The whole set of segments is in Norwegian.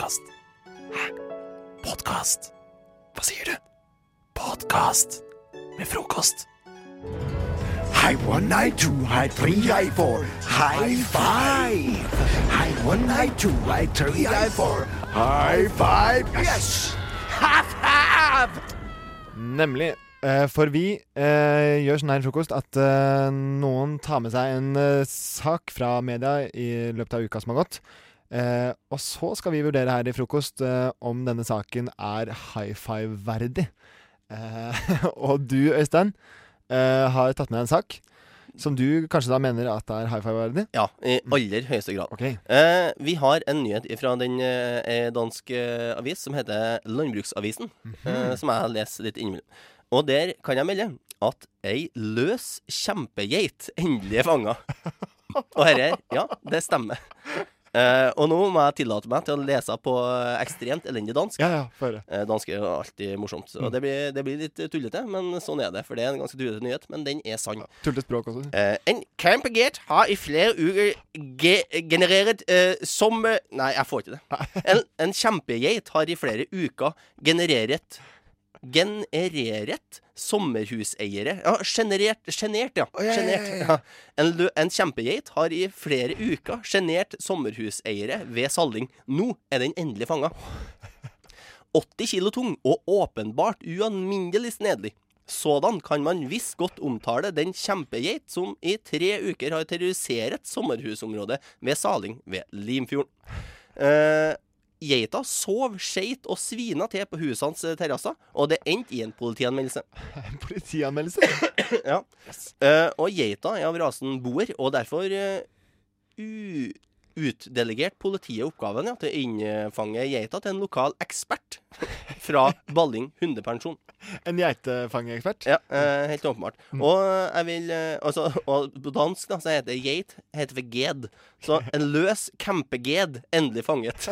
Podkast. Hæ? Podkast? Hva sier du? Podkast med frokost. Hei one, high two, hei three, hei four, high five. Hei one, high two, hei three, hei four, high five. Yes! Half, half! Nemlig. eh, for vi eh, gjør sånn her i frokost at eh, noen tar med seg en eh, sak fra media i løpet av uka som har gått. Eh, og så skal vi vurdere her i frokost eh, om denne saken er high five-verdig. Eh, og du, Øystein, eh, har tatt med en sak som du kanskje da mener at er high five-verdig. Ja, i aller høyeste grad. Okay. Eh, vi har en nyhet fra den eh, dansk eh, avis som heter Landbruksavisen, eh, som jeg leser litt innimellom. Og der kan jeg melde at ei løs kjempegeit endelig er fanga. Og herre, ja, det stemmer. Eh, og nå må jeg tillate meg til å lese på ekstremt elendig dansk. Ja, ja, få høre. Eh, dansk er alltid morsomt. Og det blir, det blir litt tullete, men sånn er det. For det er en ganske tullete nyhet, men den er sann. Tullete språk også. Uh, en campagate har i flere uker ge generert som Nei, jeg får ikke det. En, en kjempegeit har i flere uker generert Genereret sommerhuseiere Ja, generert Sjenert, ja. ja, ja, Sjenert, ja, ja. En, en kjempegeit har i flere uker sjenert sommerhuseiere ved Salling. Nå er den endelig fanga. 80 kilo tung og åpenbart ualminnelig snedelig. Sådan kan man visst godt omtale den kjempegeit som i tre uker har terrorisert sommerhusområdet ved Saling ved Limfjorden. Eh, geita sov, skeit og svina til på huset hans terrasser, og det endte i en politianmeldelse. En Politianmeldelse. ja. Eh, og geita er av rasen boer, og derfor uh, utdelegert politiet oppgaven ja, til å innfange geita til en lokal ekspert fra Balling hundepensjon. En geitefangeekspert. Ja, uh, helt åpenbart. Og jeg vil eh, altså, Og på dansk da, så heter geit heter for ged. Så en løs kjempeged endelig fanget.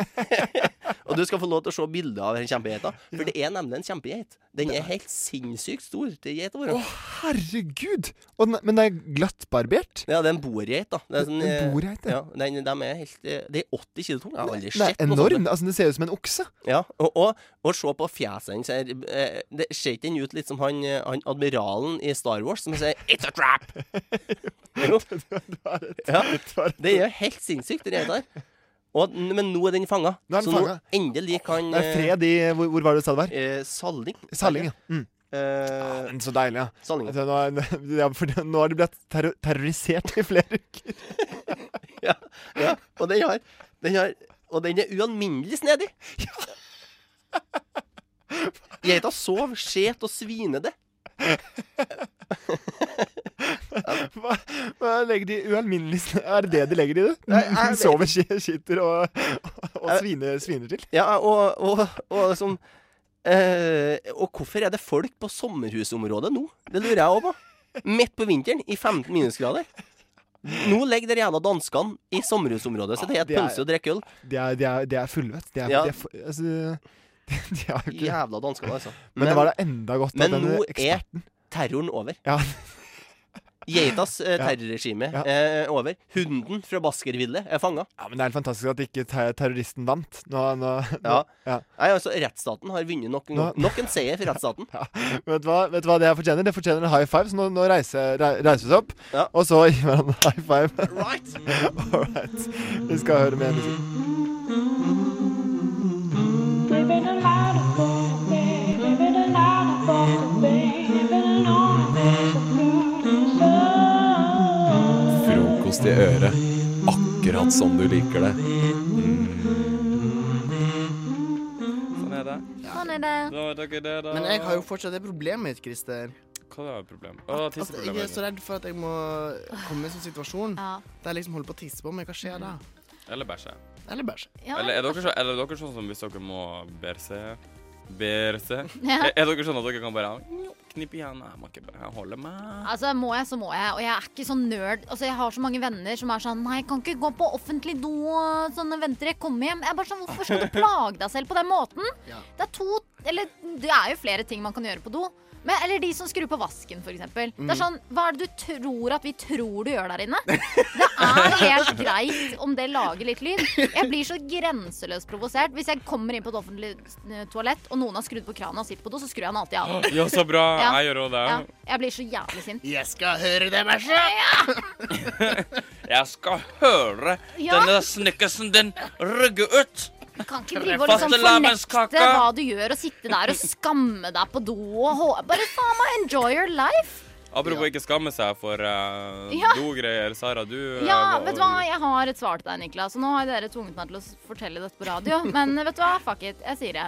og du skal få lov til å se bilder av den kjempegeita, for det er nemlig en kjempegeit. Den er helt sinnssykt stor til geita vår. Å, herregud! Den, men den er glattbarbert? Ja, det er en boergeit, da. Det er sånn, En eh, boergeit, ja. ja. Den, de er helt De er 80 kilo tunge. Jeg har aldri Den sett noe sånt. enorm. Altså, det ser ut som en okse. Ja, og, og, og se på fjeset hans her. eh, Det ser ikke den ut litt som han, eh, han admiralen i Star Wars som sier 'It's a trap'? jo. Ja, det er helt sinnssykt, det der. Og, men nå er den fanga. Så fanget. Nå endelig kan Det er fred i Hvor, hvor var det du sa det var? Eh, Salling. Salling, ja. Mm. Eh, Men så deilig, ja. Salling. Altså, nå, ja for nå har de blitt terror terrorisert i flere uker. Ja, ja. Og den har, den har Og den er ualminnelig snedig. Geita sov, skjet og svinede. Hva, hva legger de ualminnelig Er det det de legger i det? Nei, jeg Sover, ski- skitter og, og sviner, sviner til? Ja, og, og, og liksom eh, Og hvorfor er det folk på sommerhusområdet nå? Det lurer jeg òg på. Midt på vinteren, i 15 minusgrader. Nå ligger de jævla danskene i sommerhusområdet, så det er et er- pølse og drikke øl. De er, de er, de er fullvett. Er, Ja. er, altså, de, har ikke Jævla danskene, altså. Men, det var da enda godt men at denne nå er terroren over. Ja, Geitas eh, terrorregime Ja. er over. Hunden fra Baskerville er fanga. ja, men det er helt fantastisk at ikke ter terroristen vant. Nå, nå, nå Ja. ja. Nei, altså, rettsstaten har vunnet nok, nok en seier for rettsstaten. Vet, du hva, vet du hva det fortjener? Det fortjener en high five. Så nå, reiser, reiser vi oss opp, og så gir vi hverandre high five. Right. All right. Vi skal høre mer musikk. I øret. Akkurat som du liker det. Sånn er det. Sånn er det. Da dere det, da. Men jeg har jo fortsatt det problemet mitt, Christer. Hva er problemet? Å, At jeg er så redd for at jeg må komme i en sånn situasjon Ja. der jeg liksom holder på å tisse på meg. Hva skjer da? Eller bæsje. Eller bæsje. Ja. Eller er dere, så, er dere sånn som hvis dere må berse Berse? Ja. Er, er dere sånn at dere kan bare knippe igjen? Jeg må ikke bare holde meg. Altså, må jeg, så må jeg. Og jeg er ikke sånn nerd. Altså, jeg har så mange venner som er sånn Nei, jeg kan ikke gå på offentlig do og sånn venter jeg kommer hjem. Jeg er bare sånn, Hvorfor skal du plage deg selv på den måten? Ja. Det er to Eller det er jo flere ting man kan gjøre på do. Men, eller de som skrur på vasken, f.eks. eksempel Det Mm. er sånn, Hva er det du tror at vi tror du gjør der inne? Det er helt greit om det lager litt lyd. Jeg blir så grenseløst provosert. Hvis jeg kommer inn på et offentlig eh, toalett, og noen har skrudd på krana og sitter på do, så skrur jeg den alltid av. Ja, så bra. Ja. Jeg gjør òg det. Ja, jeg blir så jævlig sint. Jeg skal høre det bæsje! Jeg skal høre Ja. denne snickersen din rygge ut. Du kan ikke drive og liksom fornekte hva du gjør, og sitte der og skamme deg på do og Bare faen meg enjoy your life. Apropos ikke skamme seg for uh, Ja. dogreier. Sara, du eh, Ja, uh, vet du hva, jeg har et svar til deg, Niklas. Og nå har dere tvunget meg til å fortelle dette på radio. Men vet du hva, fuck it. Jeg sier det.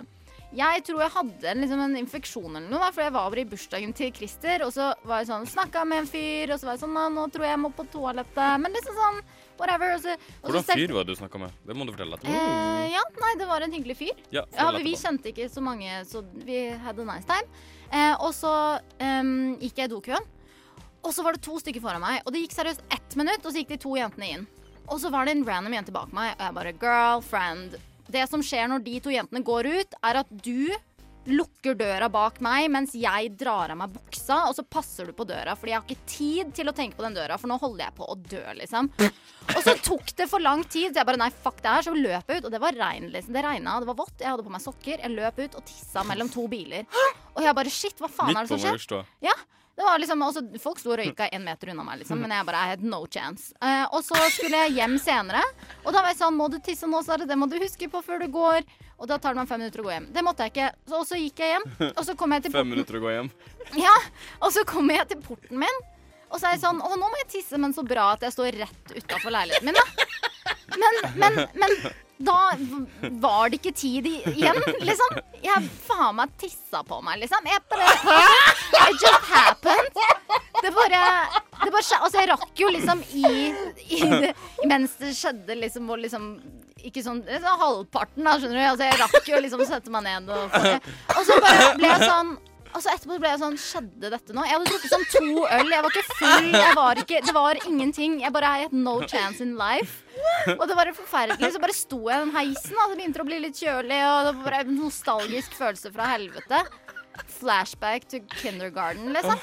Jeg tror jeg hadde en, liksom, en infeksjon eller noe, da, for jeg var over i bursdagen til Christer, og så var jeg sånn, snakka med en fyr, og så var jeg sånn «Nå- Nå tror jeg jeg må på toalettet. Men liksom sånn, whatever. Og så, og Hvordan fyr var det du snakka med? Det må du fortelle. Eh, ja, nei, det var en hyggelig fyr. Ja, Ja, vi etterpå. kjente ikke så mange, så vi had a nice time. Eh, og så um, gikk jeg i dokøen, og så var det to stykker foran meg. Og det gikk seriøst ett minutt, og så gikk de to jentene inn. Og så var det en random jente bak meg, og jeg bare girlfriend. Det som skjer når de to jentene går ut, er at du lukker døra bak meg mens jeg drar av meg buksa, og så passer du på døra, fordi jeg har ikke tid til å tenke på den døra, for nå holder jeg på å dø, liksom. Og så tok det for lang tid, så jeg bare nei, fuck det her, så løp jeg ut, og det var regn, liksom. Det regna, det var vått, jeg hadde på meg sokker, jeg løp ut og tissa mellom to biler. Og jeg bare shit, hva faen er det som skjer? Ja. Det var liksom, også, folk sto og røyka en meter unna meg, liksom, men jeg bare I had no chance. Uh, og så skulle jeg hjem senere, og da var jeg sånn Må du tisse nå, Sara? Det må du huske på før du går. Og da tar det meg fem minutter å gå hjem. Det måtte jeg ikke. Så, og så gikk jeg hjem, og så kom jeg til Fem minutter å gå hjem. Ja, og så kommer jeg til porten min, og så er jeg sånn Å, nå må jeg tisse, men så bra at jeg står rett utafor leiligheten min, da. Men, men, men da var det ikke tid igjen, liksom. Jeg faen meg tissa på meg, liksom. Jeg bare It just happened. Det bare, det bare skjedde. Altså, jeg rakk jo liksom i, i Mens det skjedde, liksom, og liksom ikke sånn sånn halvparten, da, skjønner du. Altså, jeg rakk jo liksom å sette meg ned og Og så bare ble jeg sånn Altså Etterpå ble jeg sånn Skjedde dette nå? Jeg hadde drukket sånn to øl. Jeg var ikke full. Var ikke, det var ingenting. Jeg bare had no chance in life. Og det var forferdelig. Så bare sto jeg i den heisen. og Det begynte å bli litt kjølig, og det var bare en nostalgisk følelse fra helvete. Flashback to kindergarten, liksom.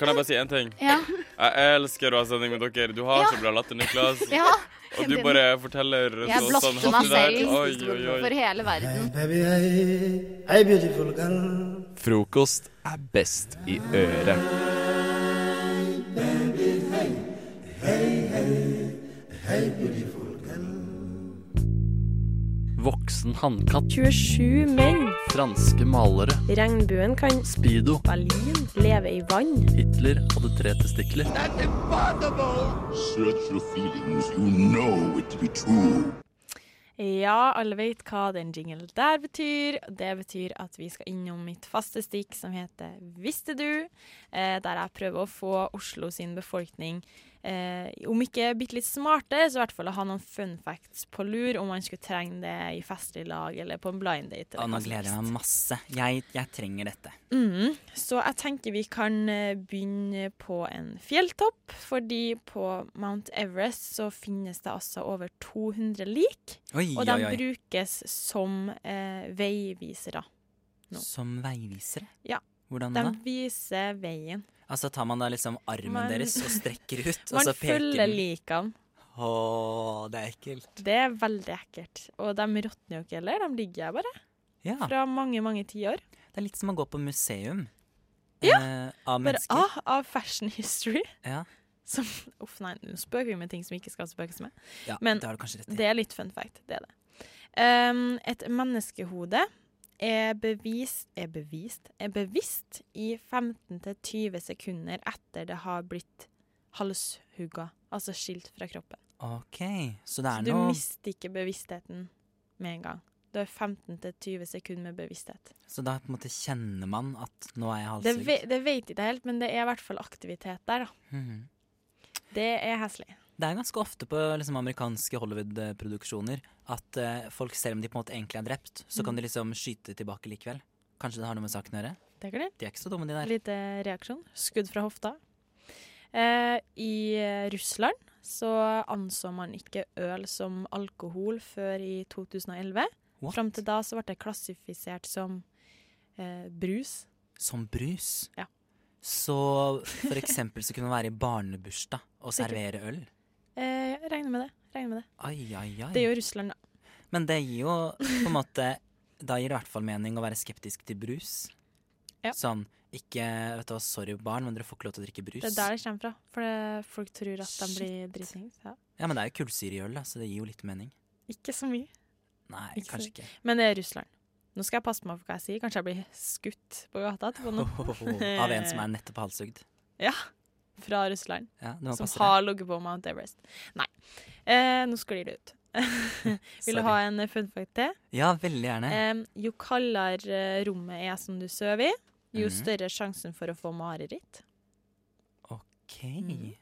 Kan jeg bare si én ting? Ja. Jeg elsker å ha sending med dere. Du har Ja. så bra latter, Niklas. ja. Og du bare forteller Jeg så, sånn meg selv Oi, oi, oi. for hele verden. Baby, hey, hey, beautiful girl. Frokost er best i øret. Voksen hannkatt. 27 menn. Franske malere. Regnbuen kan Speedo. Berlin leve i vann. Hitler hadde tre testikler. Search your feelings. You know it to be true. Ja, alle vet hva den jingle der betyr. Det betyr at vi skal innom mitt faste stikk som heter Visste du? Eh, der jeg prøver å få Oslo sin befolkning eh, om ikke bitte litt smarte, så i hvert fall å ha noen fun facts på lur om man skulle trenge det i festlig lag eller på en blind date. Å, nå gleder jeg meg masse. Jeg, jeg trenger dette. Mm. Så jeg tenker vi kan eh, begynne på en fjelltopp, fordi på Mount Everest så finnes det altså over 200 lik. Oi, og de oi, oi. brukes som eh, veivisere. nå. Som veivisere? Ja. Hvordan De da? viser veien. Altså tar man da liksom armen Man- deres og strekker ut, og så peker følger den? likene. Åh, det er ekkelt. Det er veldig ekkelt. Og de råtner jo ikke heller, de ligger her bare. Ja. Fra mange, mange tiår. Det er litt som å gå på museum. Ja, eh, av Bare ah, av fashion history. Ja. Som, uff nei, nå spøker vi med ting som ikke skal spøkes med. Ja, Men det har du kanskje rett i. det er litt fun fact. Det er det. Um, et menneskehode er bevist, er bevist er bevisst i 15-20 sekunder etter det har blitt halshugga, altså skilt fra kroppen. OK, så det er noe du mister ikke bevisstheten med en gang. Du har 15-20 sekunder med bevissthet. Så da på en måte kjenner man at nå er jeg Det, ve det vet jeg ikke helt, men det er i hvert fall aktivitet der, da. Mhm. Det er heslig. Det er ganske ofte på liksom, amerikanske Hollywood-produksjoner at eh, folk, selv om de på en måte egentlig er drept, så kan Mm. de liksom skyte tilbake likevel. Kanskje det har noe med saken å gjøre? Det er det. De er ikke så dumme, de der. Lite reaksjon. Skudd fra hofta. Eh, I eh, Russland så anså man ikke øl som alkohol før i 2011. What? Fram til da så ble det klassifisert som eh, brus. som brus. Ja. Så for eksempel så kunne man være i barnebursdag og servere øl. Eh, jeg regner med det. Regner med det. Ai, ai, ai. Det gjør jo Russland, da. Men det gir jo på en måte Da gir det i hvert fall mening å være skeptisk til brus. Ja. Sånn ikke vet du hva, Sorry, barn, men dere får ikke lov til å drikke brus. Det er der det kommer fra. For det, folk tror at de blir dritings. Ja. Ja, men det er jo kullsyre i øl, så det gir jo litt mening. Ikke så mye. Nei, Ikke kanskje ikke. Men det er Russland. Nå skal jeg passe meg for hva jeg sier. Kanskje jeg blir skutt på gata etterpå nå. Av en som er nettopp halshugd. Ja. Fra Russland. Ja, som har ligget på Mount Everest. Nei. Eh, nå sklir det ut. Vil du ha en fun fact til? Ja, veldig gjerne. Eh, jo kaldere eh, rommet er som du sover i, jo Mhm. større er sjansen for å få mareritt. OK.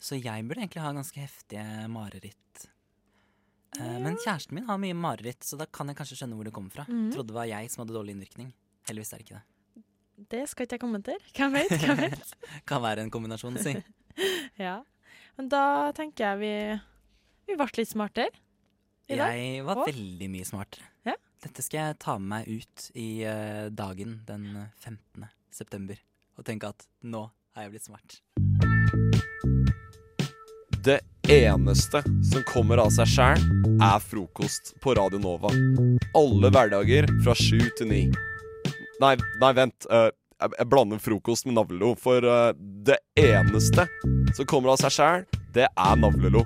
Så jeg burde egentlig ha ganske heftige mareritt. Eh, Men kjæresten min har mye mareritt, så da kan jeg kanskje skjønne hvor det kommer fra. Mhm. Trodde det var jeg som hadde dårlig innvirkning. Heldigvis er det ikke det. Det skal ikke jeg kommentere. Hvem vet? Hvem vet? Kan være en kombinasjon, si. ja. Men da tenker jeg vi Vi ble litt smartere. I dag. Jeg var Og- veldig mye smartere. Ja. Dette skal jeg ta med meg ut i uh, dagen den eh, 15. september og tenke at nå er jeg blitt smart. Det eneste som kommer av seg sjæl, er frokost på Radio Nova. Alle hverdager fra sju til ni. Nei, nei, vent. Uh, jeg, jeg blander frokost med navlelo. For uh, det eneste som kommer av seg sjæl, det er navlelo.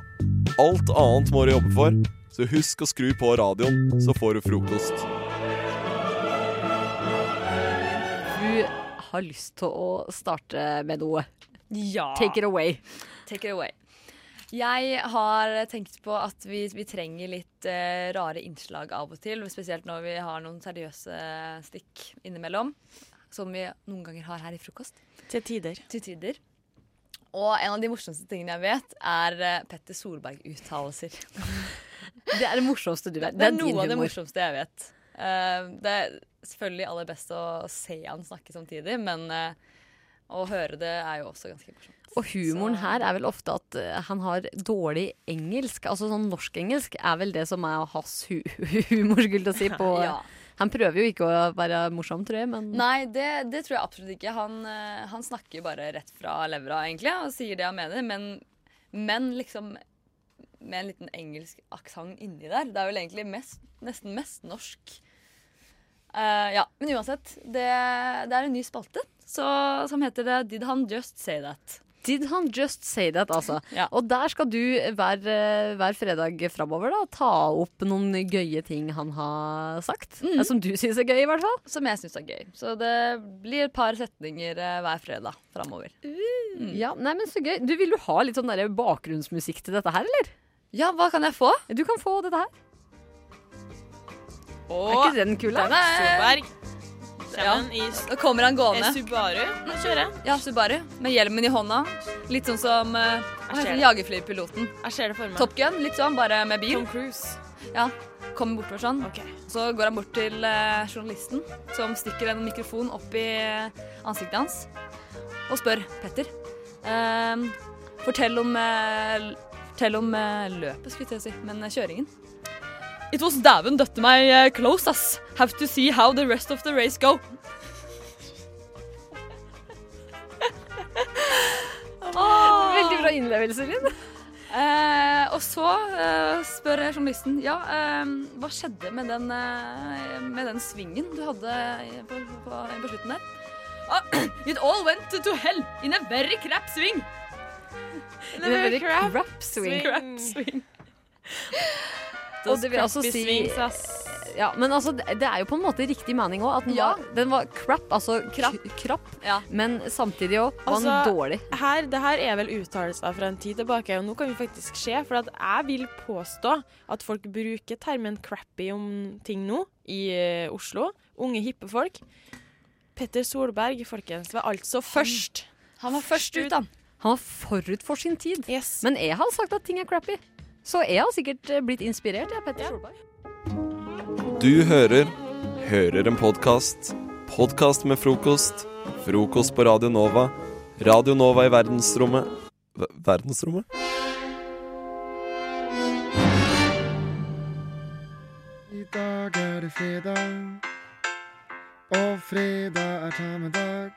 Alt annet må du jobbe for, så husk å skru på radioen, så får du frokost. Du har lyst til å starte med noe. Ja. Take it away. Take it away. Jeg har tenkt på at vi, vi trenger litt uh, rare innslag av og til. Spesielt når vi har noen seriøse stikk innimellom. Som vi noen ganger har her i frokost. Til tider. Til tider. Og en av de morsomste tingene jeg vet, er eh, Petter Solberg-uttalelser. Det er det morsomste du vet. Det er din noe av det morsomste jeg vet. Eh, det er selvfølgelig aller best å se han snakke samtidig, men å høre det er jo også ganske morsomt. Og humoren her er vel ofte at eh, han har dårlig engelsk. Altså sånn norsk-engelsk er vel det som er hans hu humor, skulle jeg si. På, Ja. Han prøver jo ikke å være morsom, tror jeg, men Nei, det, det tror jeg absolutt ikke. Han, eh, han snakker bare rett fra levra, egentlig, og sier det han mener, men, men liksom med en liten engelsk aksent inni der. Det er vel egentlig mest, nesten mest norsk. Eh, ja, men uansett. Det, det er en ny spalte så, som heter det Did han just say that? Did han just say that, altså? Ja. Og der skal du hver, eh, hver fredag framover da, ta opp noen gøye ting han har sagt. Mm. Eh, Som du syns er gøy, i hvert fall. Som jeg syns er gøy. Så det blir et par setninger eh, hver fredag framover. Mm. Ja, nei, men så gøy. Du Vil du ha litt sånn bakgrunnsmusikk til dette her, eller? Ja, hva kan jeg få? Du kan få dette her. Og er ikke den kul, da? Den er- Solberg. Ja. I Da kommer han gående. Subaru. Ja, Subaru. Med hjelmen i hånda. Litt sånn som uh, jagerflypiloten. Jeg ser det for meg. Top Gun, litt sånn, bare med bil. Tom Cruise. Ja, Kommer bortover sånn. Så går han bort til uh, journalisten, som stikker en mikrofon opp i eh, ansiktet hans, og spør Petter Uh, Fortell om, fortell om løpet, skulle jeg til å si, men kjøringen. It was dæven døtte meg eh, close, ass. Have to see how the rest of the race go. Veldig bra innlevelse, Linn. Eh, og så eh, spør journalisten ja, eh, hva skjedde med den, eh, med den svingen du hadde på, på, på slutten der. Ah, it all went to hell in a very crap swing. In a very crap swing. Crap swing. Og det vil altså crappy si swings, ass. ja, Men altså, det er jo på en måte riktig mening òg. At den, Ja. var, den var crap, altså krapp, krapp Ja. men samtidig òg var den Altså, dårlig. Her, det her er vel uttalelser fra en tid tilbake, og nå kan vi faktisk se. For at jeg vil påstå at folk bruker termen crappy om ting nå i uh, Oslo. Unge, hippe folk. Petter Solberg, folkens, var altså først. Han var først ut, han. Han var forut for sin tid. Men jeg har sagt at ting er crappy. Så jeg har sikkert eh, blitt inspirert ja, Petter Solberg. Du hører Hører en podkast. Podkast med frokost. Frokost på Radio Nova. Radio Nova i verdensrommet Ver- Verdensrommet? I dag er det fredag. Og fredag er ta med dag.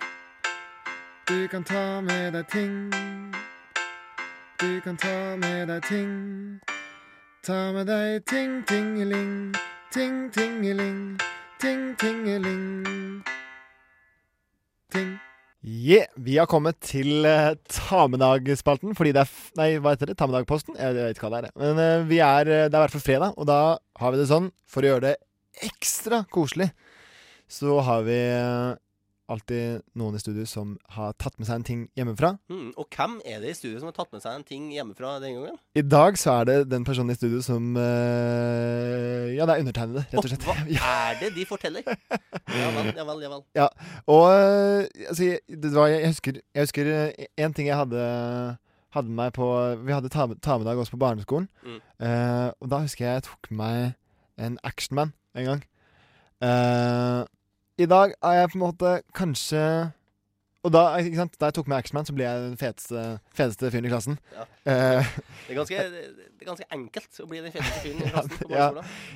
Du kan ta med deg ting. Du kan ta med deg ting. Ta med deg ting, tingeling. Ting, tingeling. Ting, tingeling. Ting. Yeah, vi har kommet til uh, ta-med-dag-spalten, fordi det er f Nei, hva heter det? Ta-med-dag-posten? Jeg, jeg vet ikke hva det er. Men uh, vi er, eh, det er i hvert fall fredag, og da har vi det sånn, for å gjøre det ekstra koselig, så har vi eh, alltid noen i studio som har tatt med seg en ting hjemmefra. Mm, og hvem er det i studio som har tatt med seg en ting hjemmefra den gangen? I dag så er det den personen i studio som eh, Ja, det er undertegnede, rett og slett. Hva er det de forteller? Ja vel, ja vel. Ja vel. Ja, og eh, altså, det var, jeg husker Jeg husker eh, en ting jeg hadde Hadde meg på Vi hadde ta, ta med dag også på barneskolen. Mm. Uh, og da husker jeg jeg tok med meg en Actionman en gang. Eh, I dag er jeg på en måte kanskje Og da, ikke sant, da jeg tok med Actionman, så ble jeg den feteste, feteste fyren i klassen. Ja. Eh, Det er, ganske, det er ganske enkelt å bli den feteste fyren i klassen ja,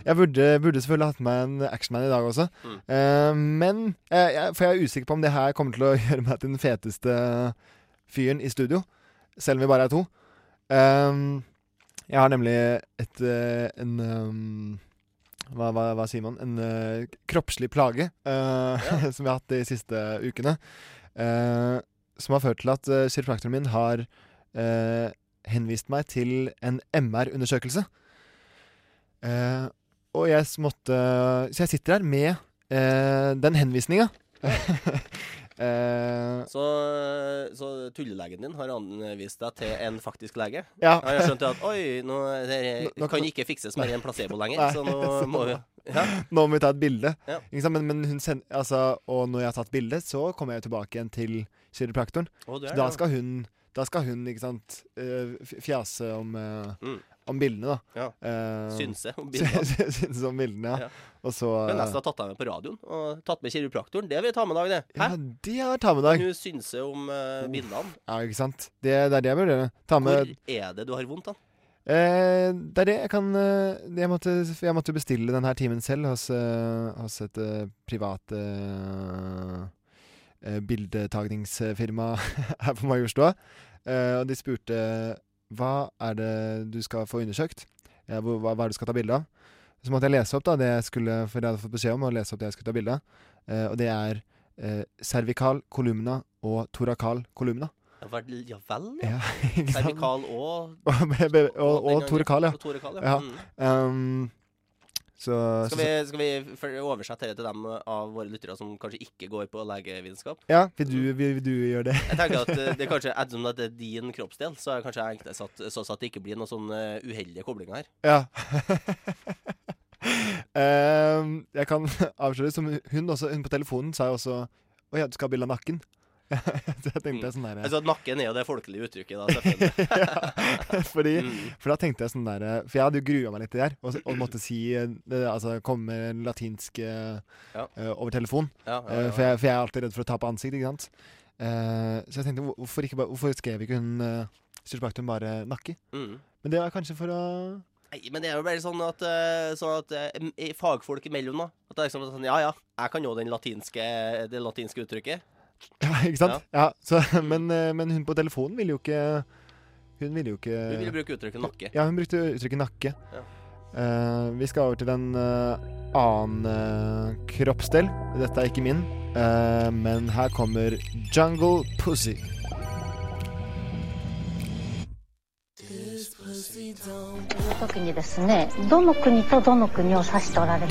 jeg burde, burde selvfølgelig hatt med en Actionman i dag også. Mm. Eh, men jeg, jeg, For jeg er usikker på om det her kommer til å gjøre meg til den feteste fyren i studio. Selv om vi bare er to. Jeg har nemlig et eh, en ehm, hva, hva, hva sier man? En uh, kroppslig plage eh, som jeg har hatt de siste ukene. Uh, som har ført til at uh, kiropraktoren min har henvist meg til en MR-undersøkelse. Og jeg måtte Så jeg sitter her med den henvisninga. eh, Så, så tullelegen din har anvist deg til en faktisk lege? Ja. Han har skjønt at oi, nå, det Nå- nå kan ikke fikses med en placebo lenger, så nå må vi ja. Nå må vi ta et bilde. Ja. Ikke sant? Men, men hun send, altså, og når jeg har tatt bilde, så kommer jeg tilbake igjen til kiropraktoren. Oh, Så da skal hun, da skal hun ikke sant, eh, fjase om, eh, om bildene, da. Ja. Uh, Synse om bildene. Synse om bildene, ja. Ja. Og så Men nesten har tatt deg med på radioen og tatt med kiropraktoren. Det vil jeg ta med dag, det. Hæ? Ja, det har ta med dag. Du synse om uh, bildene. Ja, ikke sant. Det, det er det jeg burde gjøre. Ta Hvor er det du har vondt, da? Eh, det er det jeg kan eh, jeg, måtte, jeg måtte bestille denne timen selv hos, eh, hos et eh, privat eh, eh, bildetagningsfirma her på Majorstua. Eh, og de spurte hva er det du skal få undersøkt? Hva, hva er det du skal ta bilde av? Så måtte jeg lese opp da det jeg skulle, for jeg hadde fått beskjed om å lese opp det jeg skulle ta bilde av. Eh, og det er eh, cervical columna og torakal columna. Ja vel, ja. vel, Ja, ja? Cervikal og og, og, og, og torakal, ja. Og torakal, ja. ja. Mm. Um, så, Skal vi, skal vi oversette dette til dem av våre lyttere som kanskje ikke går på legevitenskap? Ja, vil du, vil, vil du gjøre det? Jeg tenker at eh, det er kanskje Ettersom det er din kroppsdel, så er det kanskje enklest satt, sånn at det ikke blir noen sånne uheldige koblinger her. Ja. um, jeg kan avsløre som hun også Hun på telefonen sa jo også Å ja, du skal ha bilde av nakken. så jeg tenkte sånn der Altså, nakken er jo det folkelige uttrykket, da, selvfølgelig. ja, fordi, Mm. For da tenkte jeg sånn der For jeg hadde jo grua meg litt til det her, og, og måtte si eh, Altså komme med latinsk eh, Ja. uh, over telefon. Ja, Eh, ja. for, jeg, for jeg er alltid redd for å tape ansikt, ikke sant. Uh, så jeg tenkte hvorfor, ikke, hvorfor skrev ikke hun uh, Styrspaktum bare nakke? Mm. Men det var kanskje for å Nei, men det er jo bare sånn at, eh, sånn at eh, i fagfolk imellom, da At det er liksom sånn Ja, ja, jeg kan jo den latinske, det latinske uttrykket. Ja, ikke sant? Ja. Så, men, eh, men, hun på telefonen ville jo ikke Hun ville jo ikke Hun ville bruke uttrykket nakke. Ja, hun brukte uttrykket nakke. Uh, vi skal over til en uh, annen uh, kroppsdel. Dette er ikke min, men her kommer Jungle Pussy.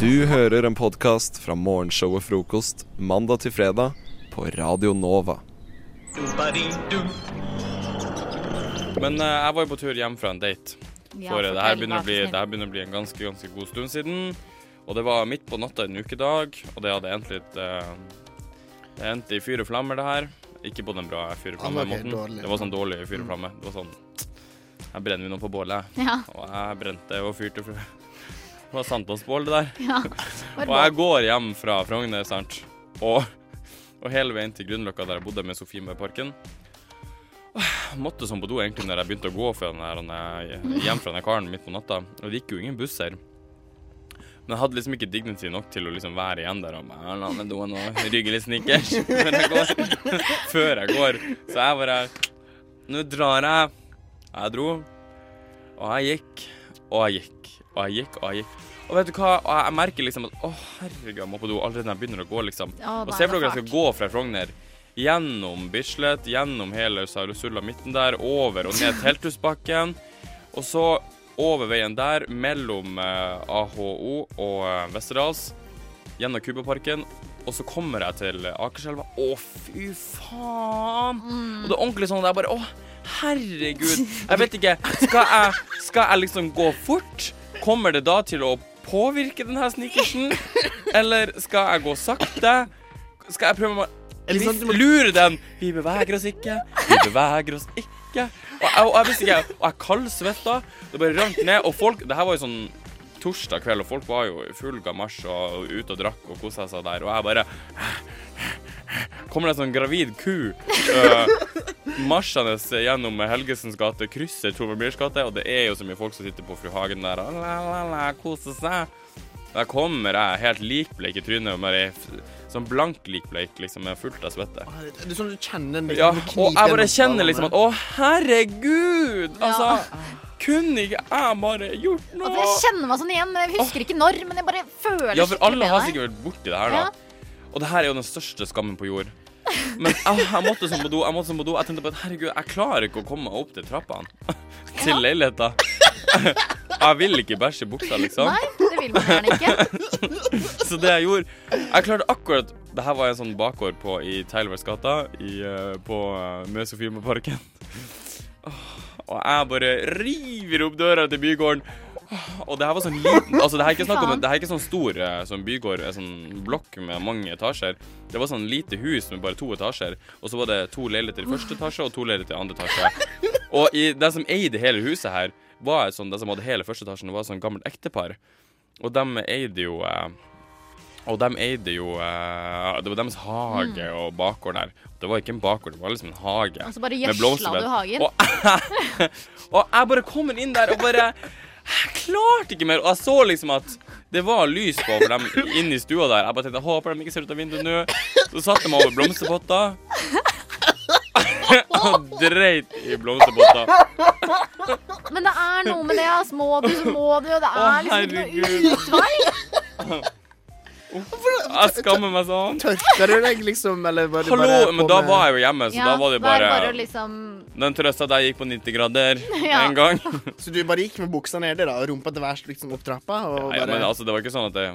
Du hører en podkast fra morgenshow og Frokost mandag til fredag på Radio Nova. Men eh, jeg var jo på tur hjem fra en date. Ja, For eh, det fortell, her begynner, å bli, det her begynner å bli en ganske ganske god stund siden. Og det var midt på natta en ukedag, og det hadde endt litt eh, Det endte i fyr og flammer, det her. Ikke på den bra fyr og flamme-måten. dårlig. Det var sånn dårlig fyr og flamme. Det var sånn Her brenner vi noe på bålet. Ja. Og jeg brente og fyrte og fyrte. Det var sankthansbål, det der. Ja. Og jeg går hjem fra Frogner, sant. Og, og hele veien til Grünerløkka, der jeg bodde med Sofie med parken. Måtte sånn på do egentlig når jeg begynte å gå hjem fra den karen midt på natta. Og det gikk jo ingen busser. Men jeg hadde liksom ikke dignity nok til å liksom være igjen der og bare la meg doen og rygge litt snickers før jeg går. før jeg går. Så jeg bare Nå drar jeg. Jeg dro, og jeg gikk, og jeg gikk, og jeg gikk, og jeg gikk. Og vet du hva, jeg merker liksom at å herregud, jeg må på do allerede når jeg begynner å gå, liksom. Ja, og se for er dere jeg skal gå fra Frogner gjennom Bislett, gjennom hele Sarosulla midten der, over og ned Telthusbakken, og så over veien der, mellom eh, AHO og eh, Westerdals, gjennom Kubaparken, og så kommer jeg til Akerselva. Å, fy faen! Og det er ordentlig sånn at jeg bare Å, herregud. Jeg vet ikke. Skal jeg, skal jeg liksom gå fort? Kommer det da til å påvirke den her sneakersen? Eller skal jeg gå sakte? Skal jeg prøve å Lure den? Vi beveger oss ikke. Vi beveger oss ikke. Og jeg, og jeg visste ikke Og jeg kaldsvetta. Det bare rant ned. Og folk Det her var jo sånn torsdag kveld, og folk var jo i full gamasj og ute og drakk og kosa seg der. Og jeg bare Kommer det en sånn gravid ku uh, marsjende gjennom Helgesens gate, krysser Myhrs gate, og det er jo så mye folk som sitter på Fru Hagen der og la, la, la, koser seg. Der kommer jeg helt likbleik i trynet, og bare sånn blank likbleik, liksom, med fullt av svette. Det er sånn du kjenner liksom, Ja, og jeg bare kjenner liksom at Å, herregud! Altså, kunne ikke jeg bare gjort noe? noe? jeg kjenner meg sånn igjen. Jeg husker ikke når, men jeg bare føler Ja, for alle har sikkert vært borti det her, da. Og det her er jo den største skammen på jord. Men jeg, jeg måtte sånn på do. Jeg måtte sånn på do Jeg tenkte på at herregud, jeg klarer ikke å komme meg opp til trappene til leiligheta. Jeg vil ikke bæsje i buksa, liksom. Nei, det vil man gjerne ikke. Så det jeg gjorde Jeg klarte akkurat Det her var en sånn bakgård på, i Tylerværs gata eh, på uh, Møs og Filmparken. Og jeg bare river opp døra til bygården. Og det her var sånn liten Altså det her er ikke snakk om Det her er ikke sånn stor eh, sånn bygård, en sånn blokk med mange etasjer. Det var sånn lite hus med bare to etasjer. Og så var det to leiligheter i første etasje og to leiligheter i andre etasje. Og i, den som eide hele huset her, var sånn, den som hadde hele første etasjen, var et sånn gammelt ektepar. Og de eide jo eh, Og de eide jo eh, Det var deres hage Mm. og bakgård der. Det var ikke en bakgård, det var liksom en hage. Og så bare gjødsla du hagen. Og, og jeg bare kommer inn der og bare Jeg klarte ikke mer. Og jeg så liksom at det var lys på for dem inne i stua der. Jeg bare tenkte håper de ikke ser ut av vinduet nå. Så satte jeg meg over blomsterpotter. og dreit i blomsterpotter. Men det er noe med det, altså. Må du, så må du. og Det er liksom ikke noe herregud. utvei. Jeg skammer meg sånn. Tørka du deg, liksom? Eller var Hallo, bare men da var jeg jo hjemme, så Ja, da var det det bare bare liksom Den trøsta jeg gikk på 90 grader Ja. en gang. Så du bare gikk med buksa nede, da, og rumpa til værs liksom opp trappa? Og Ja, ja, bare... men altså, det var ikke sånn at det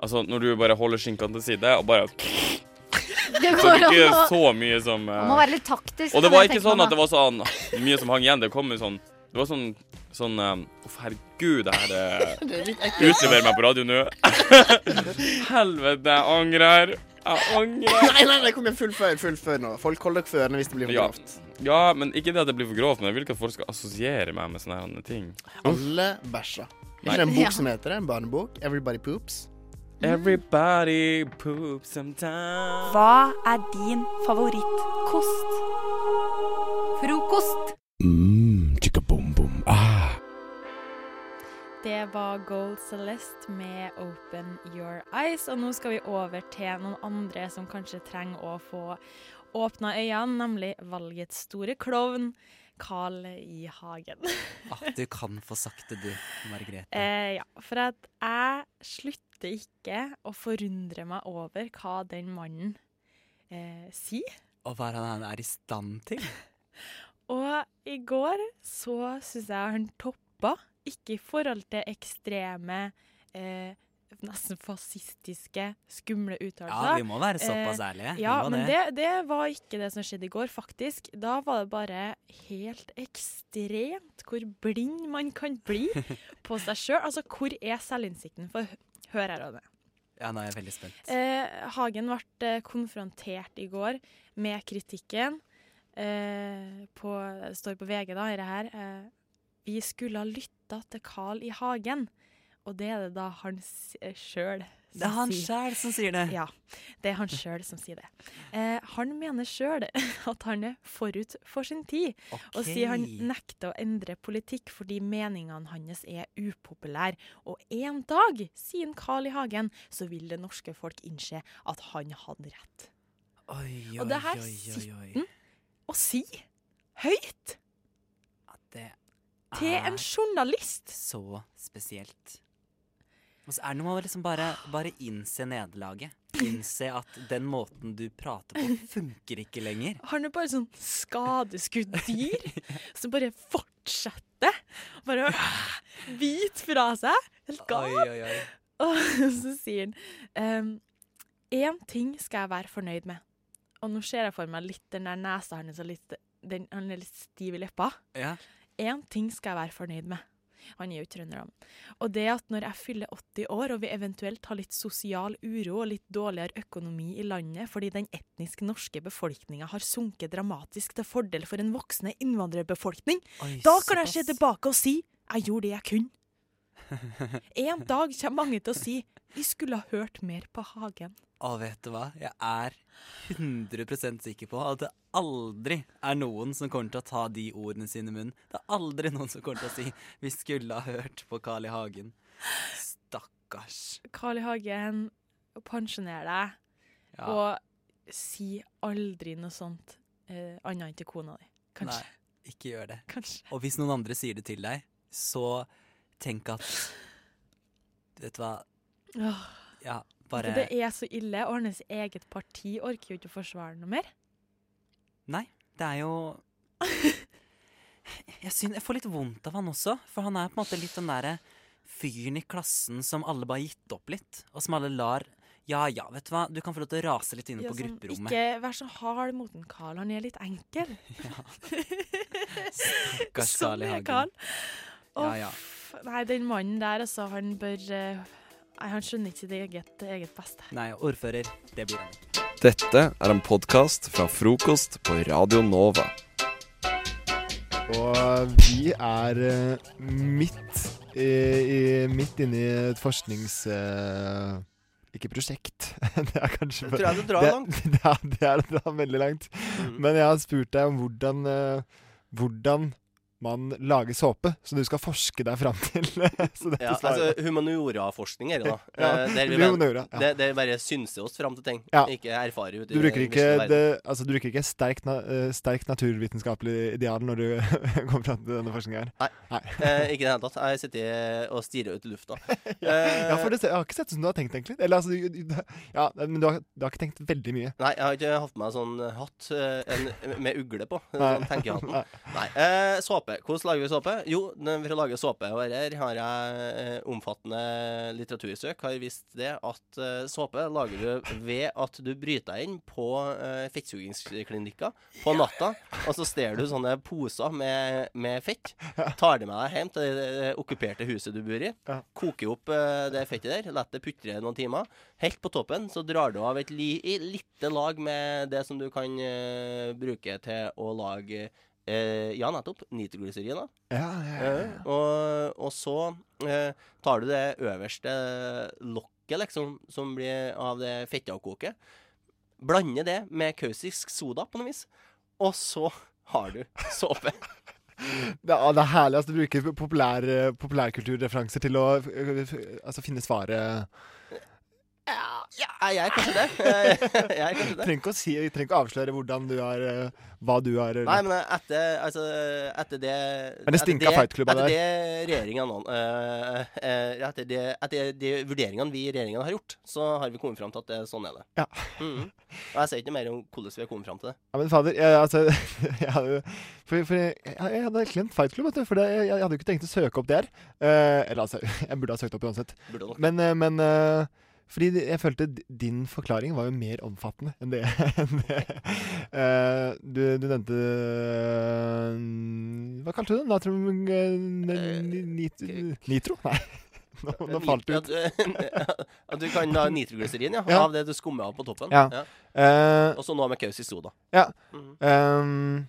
Altså, når du bare holder skinkene til side og bare Det Så går det er ikke å så mye som uh... Man må være litt taktisk. Og det var ikke sånn meg, at det var sånn mye som hang igjen. Det kom jo sånn Det var sånn Sånn eh, Uff, herregud, det her uh, er litt ekkelt. Utlever meg på radio nå. Helvete, jeg angrer. Jeg angrer. Nei, nei, nei, kom igjen, fullfør, fullfør nå. Folk holder dere førende hvis det blir for Ja. grovt. ja, men ikke det at det blir for grovt, men jeg vil ikke at folk skal assosiere meg med sånne her ting. Alle bæsjer. Er ikke en bok som heter det? En barnebok? Everybody Poops? Everybody poops sometimes. Hva er din favorittkost? Frokost. Mmm, chicka boom boom. Ah. Det var Gold Celeste med Open Your Eyes. Og nå skal vi over til noen andre som kanskje trenger å få åpna øynene, nemlig valgets store klovn, Carl I. Hagen. Ah, du kan få sagt det, du, Margrethe. Eh, ja, for at jeg slutter ikke å forundre meg over hva den mannen eh, sier. Og hva han er i stand til? Og i går så syns jeg han toppa, ikke i forhold til ekstreme eh, Nesten fascistiske, skumle uttalelser. Ja, vi må være såpass ærlige. Vi Ja, men det. det, det var ikke det som skjedde i går, faktisk. Da var det bare helt ekstremt hvor blind man kan bli på seg sjøl. Altså, hvor er selvinnsikten? For hør her, Ronny. Ja, nå er jeg veldig spent. Eh, Hagen ble eh, konfrontert i går med kritikken. Eh, på, det står på VG, da, i det her. Eh, vi skulle ha lytta til Carl I. Hagen. Og det er det da han sjøl Det er han selv som sier det. Ja, det er han sjøl som sier det. Eh, han mener sjøl at han er forut for sin tid, og sier han nekter å endre politikk fordi meningene hans er upopulære. Og en dag, sier Carl I. Hagen, så vil det norske folk innse at han hadde rett. Oi, Og det her oi, oi, sitter han og sier høyt Det til en journalist. så spesielt. Og så er det noe med å liksom bare, bare innse nederlaget. Innse at den måten du prater på, funker ikke lenger. Han er bare sånn skadeskudd dyr som bare fortsetter. Bare hvit fra seg. Helt gal. Oi, oi, oi. Og så sier han Én um, ting skal jeg være fornøyd med. Og nå ser jeg for meg litt den der nesa hans han er litt stiv i leppa. Ja. Ting skal jeg være fornøyd med. Han er jo trønder, da. Og det at når jeg fyller 80 år, og vi eventuelt har litt sosial uro og litt dårligere økonomi i landet fordi den etnisk norske befolkninga har sunket dramatisk til fordel for en voksende innvandrerbefolkning, Oi, da kan jeg se tilbake og si jeg gjorde det jeg kunne. En dag kommer mange til å si vi skulle ha hørt mer på Hagen. Å, vet du hva? Jeg er 100% sikker på at det aldri er noen som kommer til å ta de ordene sine i munnen. Det er aldri noen som kommer til å si 'vi skulle ha hørt på Carl I. Hagen'. Stakkars. Carl I. Hagen, pensjoner deg, Ja. og si aldri noe sånt eh, annet enn til kona di. Kanskje. Nei, ikke gjør det. Kanskje. Og hvis noen andre sier det til deg, så tenk at Vet du hva? Ja, bare Det er så ille, og hans eget parti orker jo ikke å forsvare noe mer. Nei, det er jo jeg, synes, jeg får litt vondt av han også, for han er på en måte litt den derre fyren i klassen som alle bare har gitt opp litt, og som alle lar Ja ja, vet du hva, du kan få lov til å rase litt inne Ja, på sånn, grupperommet. Ikke vær så hard mot en Carl, han er litt enkel. Stakkars sånn Carl I. er Hagen. Ja, ja. Nei, den mannen der, altså, han bør uh, han skjønner ikke sitt eget, eget beste. Nei, ordfører, det blir han. Dette er en podkast fra frokost på Radio Nova. Og vi er uh, midt, i, i, midt inne i et forsknings... Uh, ikke prosjekt. det er kanskje Det tror jeg du drar det, langt. Det er, det er å dra veldig langt. Mm. Men jeg har spurt deg om hvordan, eh, hvordan man lager såpe, så du skal forske deg fram til. Ja, altså Humaniora-forskning er det, da. Ja, Eh, der vi humaniora, ja. det, det bare synser oss fram til ting, Ja. ikke erfarer ut i Du bruker ikke, det, altså, du bruker ikke sterk, na, eh, sterk naturvitenskapelig ideal når du kommer fram til denne forskninga her? Nei. Eh, ikke i det hele tatt. Jeg sitter og stirrer ut i lufta. ja, for det, jeg har ikke sett ut som du har tenkt, egentlig. Eller altså, ja, men du har, du har ikke tenkt veldig mye. Nei, jeg har ikke hatt på meg sånn hatt eh, en, med ugle på. Nei. Sånn tenkehatten. Nei. Nei. Eh, såpe. Hvordan lager vi såpe? Jo, for å lage såpe og her har jeg eh, omfattende litteratursøk har vist det at eh, såpe lager du ved at du bryter deg inn på eh, fettsugingsklinikker på natta, og så stjeler du sånne poser med, med fett. Tar det med deg hjem til det okkuperte huset du bor i. Koker opp det fettet der, lar det putre noen timer. Helt på toppen så drar du av et li, lite lag med det som du kan bruke til å lage eh, Ja, nettopp. Nitroglyserin. Ja, ja, ja. Eh, og, og så eh, tar du det øverste lokket, liksom, som blir av det fettavkoket. Blander det med kausisk soda på noe vis. Og så har du såpe. Det, er- det er herlig. Altså, du bruker populær, eh, populærkulturreferanser til å eh, altså, finne svaret. Ja, jeg er kanskje det. Jeg er kanskje det. Trenger ikke å si, trenger ikke å avsløre hvordan du har eh, Hva du har eh, Nei, men etter, altså, etter det Men det stinka fightklubba der. Etter det regjeringen eh, eh, etter, det, etter de vurderingene vi i regjeringen har gjort, så har vi kommet fram til at det, sånn er det. Ja. Mhm. Og jeg sier ikke mer om hvordan vi har kommet fram til det. Ja, men fader, jeg, altså jeg hadde, for, for jeg, jeg hadde glemt fightklubb, vet du. For det, jeg, jeg hadde jo ikke tenkt å søke opp der. Uh, eller altså, jeg burde ha søkt opp uansett. Burde nok. Men, men eh, fordi jeg følte din forklaring var jo mer omfattende enn det. enn det. Eh, du, du nevnte eh, Hva kalte du det? Natrium... eh, nit, nitro? Nei. Nå, nå falt det ut. At, du- kan ha nitroglyserin, ja, Ja. Av det du skummer av på toppen. Ja. Eh, Og så noe med kaus i soda. Ja. Mm -hmm. um,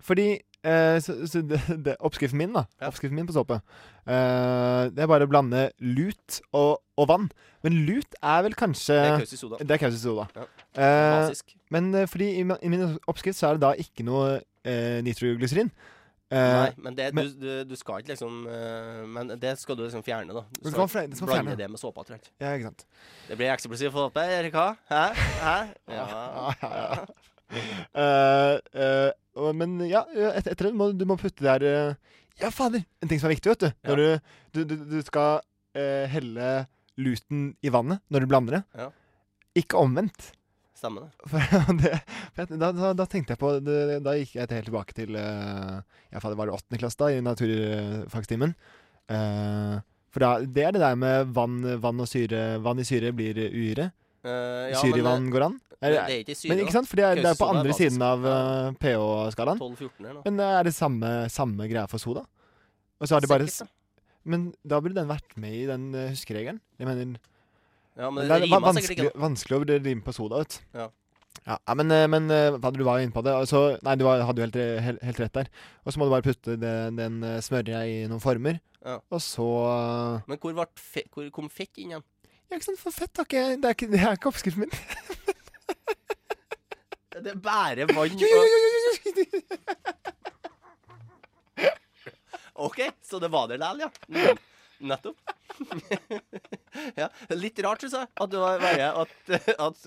fordi Eh, så, så det, det, oppskriften min, da. Oppskriften min på såpe. Eh, det er bare å blande lut og, og vann. Men lut er vel kanskje Det er kausisoda. Det er soda. Ja. Eh, men eh, fordi i, min- i min oppskrift så er det da ikke noe eh, nitroglyserin. Eh, Nei, men det, men- du, du, du skal ikke liksom Men det skal du liksom fjerne, da. Du skal du skal blande det med såpa, tror jeg. Ja, ikke sant. Det blir eksplosivt for dere, Erika. Hæ? Hæ? Ja. Ja, ja, ja. Eh, eh, men ja, et, etter det må du må putte der eh, Ja, fader! En ting som er viktig, vet du. Når du, du, du, du skal eh, helle luten i vannet når du blander det. Ja. Ikke omvendt. Stemmer det. Da, da, da tenkte jeg på det, Da gikk jeg helt tilbake til uh, Ja, fader, var det åttende klasse, da, i naturfagstimen. Uh, for da, det er det der med vann, vann syre Vann i syre blir uhyre. Eh, ja, syre men, eh, går an. det- det er ikke syre, Men ikke sant? For det er, det er på andre er siden av uh, pH-skalaen. 12-14 her nå. Men eh, er det samme, samme greia for soda? Og så har de bare Sikkert, Men da burde den vært med i den uh, huskeregelen. Jeg mener Ja, men det det er rimer vanskelig, ikke, vanskelig, å rime på soda, vet du. Ja. Ja, ja, men, eh, men eh, du var jo inne på det. Altså, nei, du var, hadde jo helt, helt, helt rett der. Og så må du bare putte den, den eh, smørja i noen former. Ja. Og så eh, Men hvor, fe hvor kom fett inn igjen? Ja, ikke sant, for fett har ikke Det er ikke, det er ikke oppskriften min. Det er bare vann og. OK, så det var der likevel, ja. Mm. Nettopp. ja, Litt rart, syns jeg, at det var bare at, at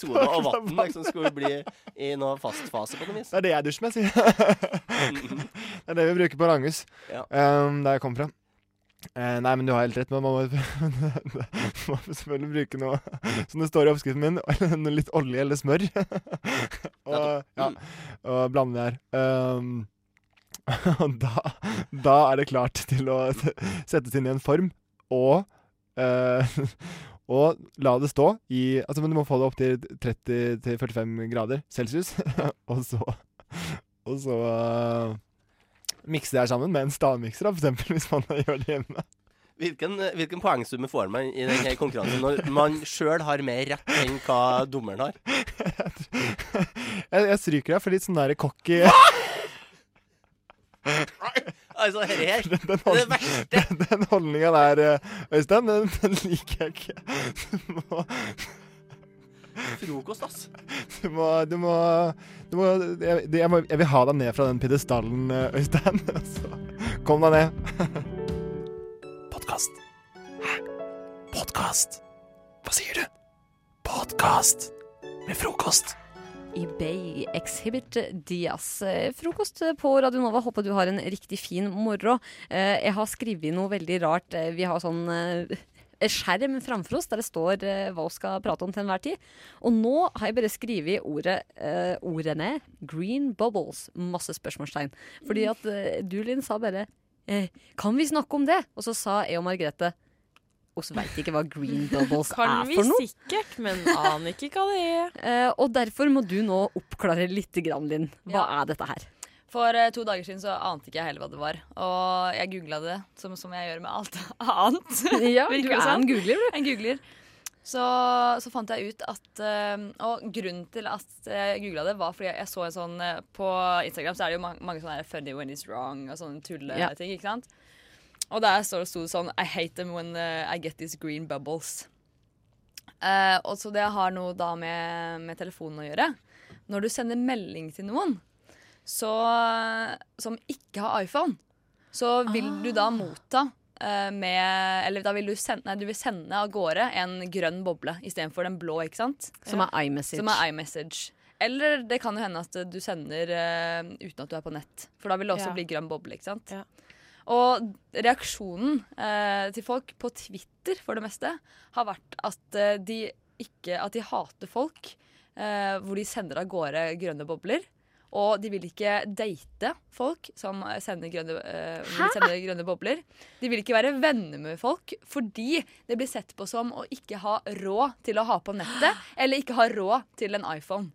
soda og vann liksom skulle bli i noe fastfase på noe vis. Det er det jeg dusjer med, sier jeg. det er det vi bruker på Langhus, Ja. Um, der jeg kom fra. Eh, nei, men du har helt rett. Men man må, må selvfølgelig bruke noe som det står i oppskriften min. noe litt olje eller smør. og, ja, og blande det her. Um, og da, da er det klart til å settes inn i en form, og uh, Og la det stå i Altså, men du må få det opp til 30-45 grader celsius. og så Og så eh, mikse det her sammen med en stavmikser, for eksempel, hvis man gjør det hjemme. Hvilken, hvilken poengsumme får man i denne konkurransen når man sjøl har mer rett enn hva dommeren har? Jeg, jeg stryker deg for litt sånn der cocky Altså, dette her Den, den, Det hold, verste den, den holdninga der, eh, Øystein, den, den liker jeg ikke. Du må, Frokost, ass. du må, du må, du må jeg, jeg, må jeg vil ha deg ned fra den pidestallen, eh, Øystein. Så kom deg ned. Podkast. Hæ? Podkast? Hva sier du? Podkast med frokost. eBay Exhibit Diaz. Eh, Frokost på Radio Nova. Håper du har en riktig fin moro. Eh, Jeg har skrevet noe veldig rart. Vi har sånn skjerm framfor oss der det står eh, hva vi skal prate om til enhver tid. Og nå har jeg bare skrevet ordet, eh, ordene green bubbles. Masse spørsmålstegn. Fordi at eh, du, Linn, sa bare eh, Kan vi snakke om det? Og så sa jeg og Margrethe oss veit ikke hva green bubbles Kan er for noe. Kan vi sikkert, men aner ikke hva det er. Eh, og derfor må du nå oppklare litt, grann, Linn. Hva Ja. er dette her? For eh, to dager siden så ante ikke jeg heller hva det var. Og jeg googla det, som, som jeg gjør med alt annet. Ja, du er en googler, du. En googler. Så, så fant jeg ut at eh, Og grunnen til at jeg googla det, var fordi jeg så en sånn eh, På Instagram så er det jo mange, mange sånne 'funny when it's wrong' og sånne tulleting. Ja. ikke sant? Og der sto det sånn I hate them when I get these green bubbles. Uh, og så det har noe da med, med telefonen å gjøre. Når du sender melding til noen så, som ikke har iPhone, så vil du da motta uh, med Eller da vil du sende, nei, du vil sende av gårde en grønn boble istedenfor den blå, ikke sant? Som er iMessage. Som er iMessage. Eller det kan jo hende at du sender uh, uten at du er på nett. For da vil det også Ja. bli grønn boble, ikke sant? Og reaksjonen eh, til folk på Twitter for det meste har vært at eh, de ikke At de hater folk eh, hvor de sender av gårde grønne bobler. Og de vil ikke date folk som sender grønne, eh, de sender grønne bobler. De vil ikke være venner med folk fordi det blir sett på som å ikke ha råd til å ha på nettet, eller ikke ha råd til en iPhone.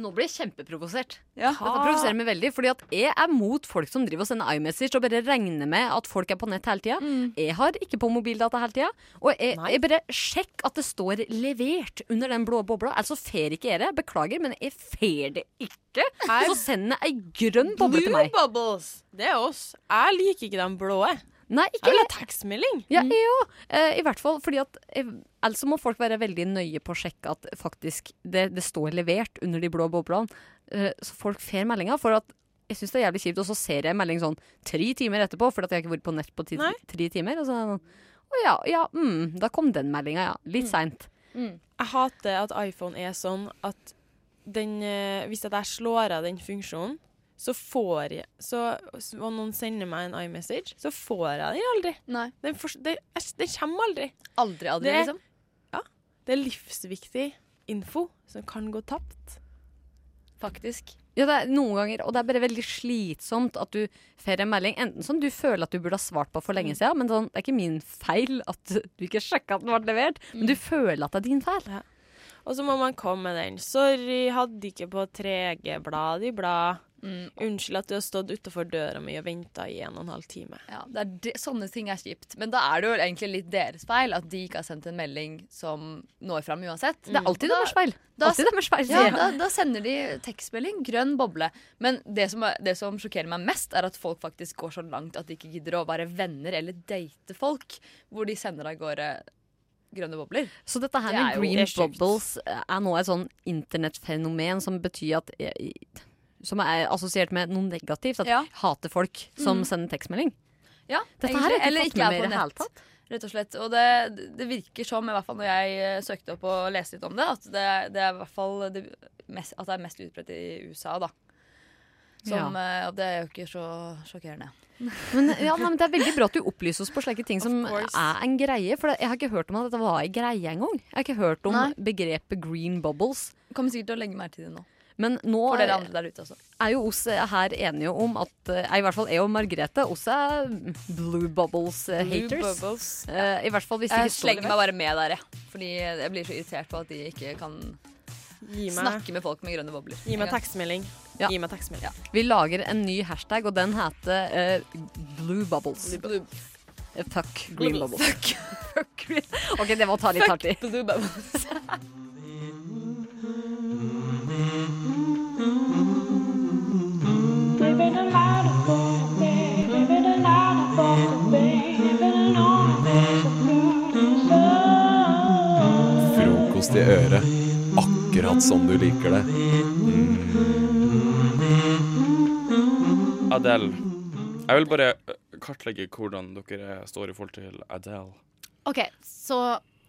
Nå blir jeg kjempeprovosert. Ja. Dette provoserer meg veldig, fordi at jeg er mot folk som driver og sender iMessage og bare regner med at folk er på nett hele tida. Jeg har ikke på mobildata hele tida. Og jeg, jeg bare sjekk at det står 'levert' under den blå bobla. Altså fer ikke jeg det. Beklager, men jeg fer det ikke. Her- Så send ei grønn boble til meg. Blue bubbles. Det er oss. Jeg liker ikke den blå. Nei, ikke Eller tekstmelding. Ja, jeg òg. Eh, I hvert fall fordi at eh, Ellers må folk være veldig nøye på å sjekke at faktisk det, det står levert under de blå boblene. Eh, så folk får meldinga. For at jeg syns det er jævlig kjipt, og så ser jeg en melding sånn tre timer etterpå fordi at jeg ikke har vært på nett på ti, tre timer. Og så er det sånn, Å ja, ja, mm, da kom den meldinga, ja. Litt seint. Jeg hater at iPhone er sånn at den, eh, hvis jeg slår av den funksjonen, så får jeg så, Og noen sender meg en iMessage, så får jeg den aldri. Den, for, det, den kommer aldri. Aldri, aldri, det, liksom? Ja. Det er livsviktig info som kan gå tapt. Faktisk. Ja, det er noen ganger, og det er bare veldig slitsomt at du får en melding enten som du føler at du burde ha svart på for lenge siden, men sånn, det er ikke min feil at du ikke sjekka at den ble levert, men du føler at det er din feil. Og så må man komme med den. 'Sorry, hadde ikke på 3G-blad i blad'. Unnskyld at du har stått utafor døra mi og venta i en og en halv time. Ja, det er sånne ting er kjipt. Men da er det jo egentlig litt deres feil at de ikke har sendt en melding som når fram uansett. Det er alltid deres feil. Da, Alltid deres feil, Ja, da, da sender de tekstmelding, grønn boble. Men det som, det som sjokkerer meg mest, er at folk faktisk går så langt at de ikke gidder å være venner eller date folk, hvor de sender av gårde grønne bobler. Så dette her Det med green bubbles er nå et sånn internettfenomen som betyr at Som er assosiert med noe negativt. At ja. hater folk som Mm. sender tekstmelding. Ja, Dette egentlig. har jeg ikke fått med er meg på i det nett. Rett og slett. Og det, det virker som, i hvert fall når jeg eh, søkte opp og leste litt om det, at det, det er i hvert fall det mest, at det er mest utbredt i USA, da. Som, ja. Og det er jo ikke så sjokkerende. Men, ja, men Det er veldig bra at du opplyser oss på slike ting som er en greie. For jeg har ikke hørt om at dette var en greie engang. Jeg har ikke hørt om Nei. begrepet green bubbles. Kommer sikkert til å legge mer til det nå. Men nå For dere andre der ute også. er jo oss her enige om at eh, I hvert fall jeg og Margrethe oss er blue bubbles eh, Blue haters. bubbles. Eh, I hvert fall hvis Jeg slenger meg bare med der, jeg. Fordi jeg blir så irritert på at de ikke kan Gi meg- snakke med folk med grønne bobler. Gi meg tekstmelding. Ja. Gi meg tekstmelding. Vi lager en ny hashtag, og den heter uh, blue bubbles. Eh, Fuck green bubbles. Fuck fuck. OK, det var å ta litt hardt i. blue bubbles. Frokost i øret. Akkurat som du liker det. Adele. Jeg vil bare kartlegge hvordan dere står i forhold til Adele. OK, så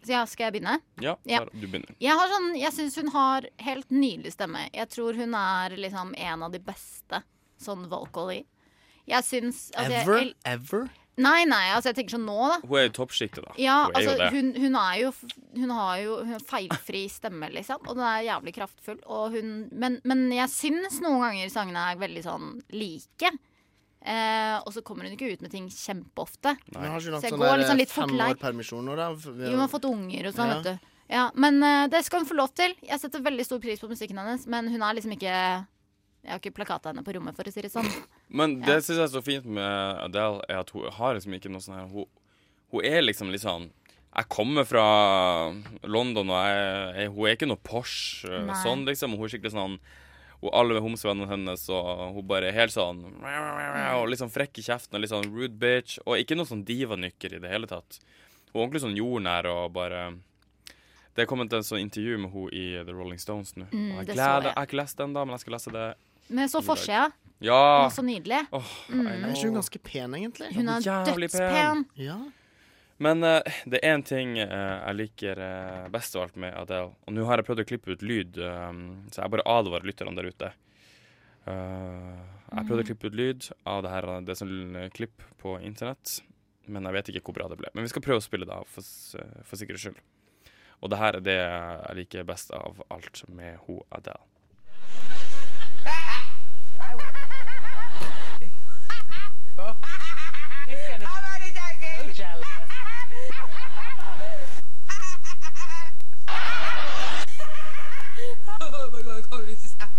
ja, skal jeg begynne? Ja, Ja. Du begynner. Jeg, har sånn, jeg syns hun har helt nydelig stemme. Jeg tror hun er liksom en av de beste sånn vocally. Jeg syns altså, Ever? jeg- Ever? Nei, nei, altså jeg tenker sånn nå, da. Hun er i toppsjiktet, da. Ja, hun er jo altså det. hun, hun er jo Hun har jo hun har feilfri stemme, liksom. Og den er jævlig kraftfull. Og hun, men, men jeg syns noen ganger sangene er veldig sånn like. Eh, og så kommer hun ikke ut med ting kjempeofte. Men har ikke Så jeg sånn går liksom litt fort lei. permisjon nå, da? Jo, hun har fått unger og sånn, Ja. vet du. Ja, men uh, det skal hun få lov til. Jeg setter veldig stor pris på musikken hennes, men hun er liksom ikke Jeg har ikke plakat av henne på rommet, for å si det sånn. Men Ja. det syns jeg er så fint med Adele, er at hun har liksom ikke noe sånn her Hun, hun er liksom litt sånn Jeg kommer fra London, og jeg, jeg, hun er ikke noe Porsche eh, Nei. sånn, liksom. Hun er skikkelig sånn og alle homsevennene hennes, og hun bare helt sånn Og sånn frekk i kjeften og litt sånn rude bitch. Og ikke noe sånn divanykker i det hele tatt. Hun er ordentlig sånn jordnær og bare Det er kommet en sånn intervju med hun i The Rolling Stones nå. Mm, jeg, gleder, jeg har ikke lest den, da, men jeg skal lese det. Men så forsida. Ja. Å, så nydelig. Oh, Mm. Er ikke hun ganske pen, egentlig? Hun er Jævlig dødspen. Ja. Men uh, det er én ting uh, jeg liker uh, best av alt med Adele. Og nå har jeg prøvd å klippe ut lyd, så jeg bare advarer lytterne der ute. Eh, jeg prøvde å klippe ut lyd av det her, det sånn klipp på internett. Men jeg vet ikke hvor bra det ble. Men vi skal prøve å spille det av for, for sikkerhets skyld. Og det her er det jeg liker best av alt med ho Adele. Oh my god, kommer du til å snappe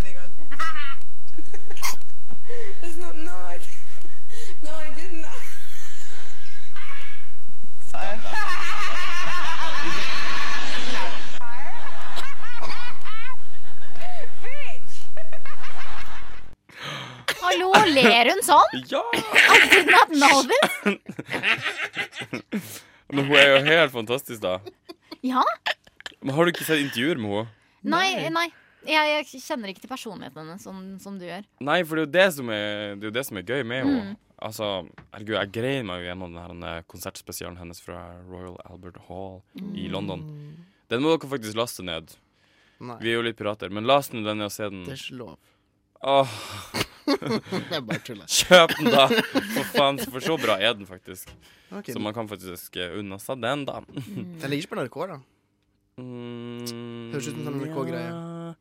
Sånn? Ja! I did not know this. Men hun er jo helt fantastisk, da. Ja? Men Har du ikke sett intervjuer med henne? Nei, nei. Jeg, jeg kjenner ikke til personligheten hennes sånn som du gjør. Nei, for det er jo det som er, det er, det som er gøy med henne. Mm. Altså, herregud, jeg grein meg jo gjennom denne eh, konsertspesialen hennes fra Royal Albert Hall i Mm. London. Den må dere faktisk laste ned. Nei. Vi er jo litt pirater, men last ned den ned og se den. Det er ikke lov. Åh. Jeg bare tuller. Kjøp den, da! For faen, for så bra er den faktisk. Okay. Så man kan faktisk eh, unna seg den, da. Den ligger ikke på NRK, da. Mm, Høres ut som en NRK-greie. ja.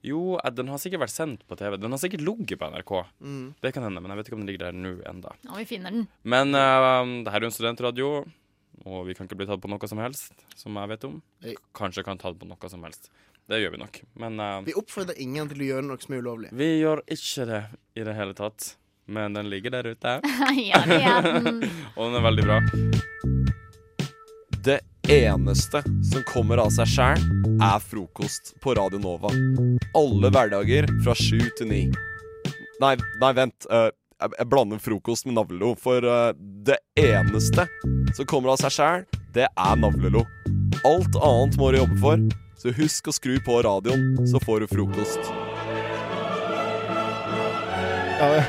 Jo, eh, den har sikkert vært sendt på TV. Den har sikkert ligget på NRK. Mm. Det kan hende, men jeg vet ikke om den ligger der nå enda. Ja, vi finner den. Men uh, det her er jo en studentradio, og vi kan ikke bli tatt på noe som helst, som jeg vet om. Kanskje kan tatt på noe som helst. Det gjør vi nok. Men uh, Vi oppfordrer ingen til å gjøre noe som er ulovlig. vi gjør ikke det i det hele tatt. Men den ligger der ute. Ja, det gjør den. og den er veldig bra. Det eneste som kommer av seg sjæl, er frokost på Radio Nova. Alle hverdager fra sju til ni. Nei, nei, vent. Uh, jeg, blander frokost med navlelo. For uh, det eneste som kommer av seg sjæl, det er navlelo. Alt annet må du jobbe for, så husk å skru på radioen, så får du frokost. Ja, vi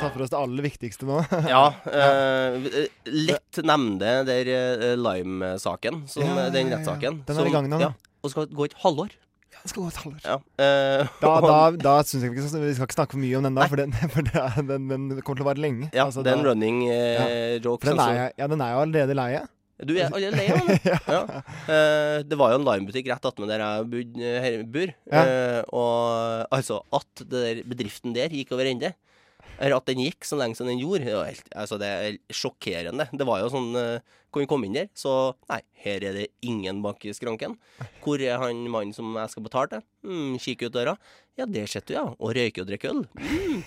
ta for- oss det aller viktigste nå. Ja. eh, lett nevnte der eh, Lime-saken, som Ja, den ja, ja. rettssaken. Den er i gang nå. Ja, og skal gå et halvår. Det skal gå et halvår. Ja. eh, Da, og- da, da syns jeg ikke vi skal ikke snakke for mye om den, da, for, den, for det er, den, den kommer til å vare lenge. Ja, Altså, det er en da- running eh, joke. For den altså. er, jeg- ja, den er jo allerede leie. Du er allerede lei av den? ja. Uh, det var jo en limebutikk rett attmed der jeg bud- eh, bor. Ja. Eh, og altså, at det der bedriften der gikk over ende, eller at den gikk så lenge som den gjorde, det, helt, altså, det er sjokkerende. Det var jo sånn uh, Kan vi komme inn der? Så nei, her er det ingen bak i skranken. Hvor er han mannen som jeg skal betale til? Mm, Kikke ut døra. Ja, der sitter du, ja. Og røyker og drikker øl. Mm.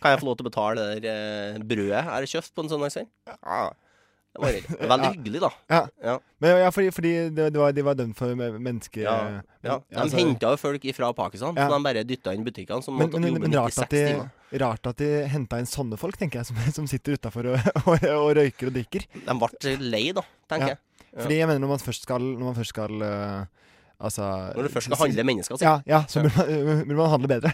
Kan jeg få lov til å betale det der brødet jeg har kjøpt på en søndagskveld? Ja. Det var veldig, veldig Ja. hyggelig, da. Ja. Ja. Men, ja fordi, fordi det, det var, de var dømt for mennesker menneske... Ja, ja. De altså- henta jo folk fra Pakistan, så de bare dytta inn butikkene. Som men, måtte men, jobbe men rart, 96 at de, timer. rart at de henta inn sånne folk, tenker jeg, som, som sitter utafor og, og, og røyker og drikker. De ble lei, da, tenker jeg. Fordi jeg mener, når man først skal, man først skal øh, Altså Når du først skal handle mennesker, altså. Ja, ja så burde man, burde man handle bedre.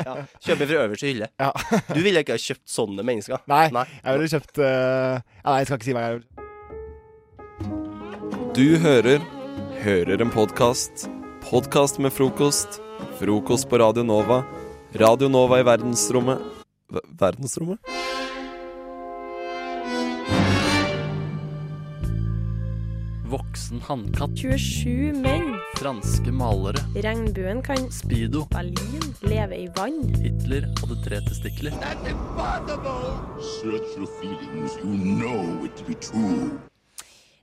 Ja. Kjøpe fra øverste hylle. Ja. Du ville ikke ha kjøpt sånne mennesker. Nei, jeg ville kjøpt uh, Nei, jeg skal ikke si hva jeg ville Du hører Hører en podkast. Podkast med frokost. Frokost på Radio Nova. Radio Nova i verdensrommet Ver- Verdensrommet? Voksen hannkatt. 27 menn. Franske malere. Regnbuen kan Speedo. Berlin leve i vann. Hitler hadde tre testikler. You know.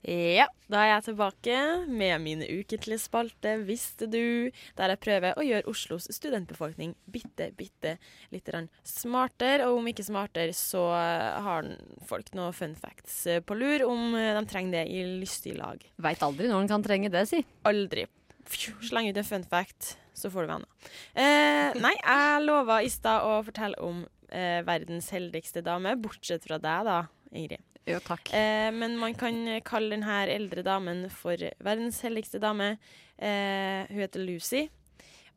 Ja, da er jeg tilbake med mine ukentlige spalte Visste du? Der jeg prøver å gjøre Oslos studentbefolkning bitte, bitte litt smartere. Og om ikke smartere, så har folk noen fun facts på lur om de trenger det i lystig lag. Veit aldri når en kan trenge det, si. Aldri. Fju, Sleng ut en fun fact, så får du venner. Eh, nei, jeg lova i stad å fortelle om eh, verdens heldigste dame, bortsett fra deg, da, Ingrid. Jo, takk. Eh, men man kan kalle denne eldre damen for verdens heldigste dame. Eh, hun heter Lucy,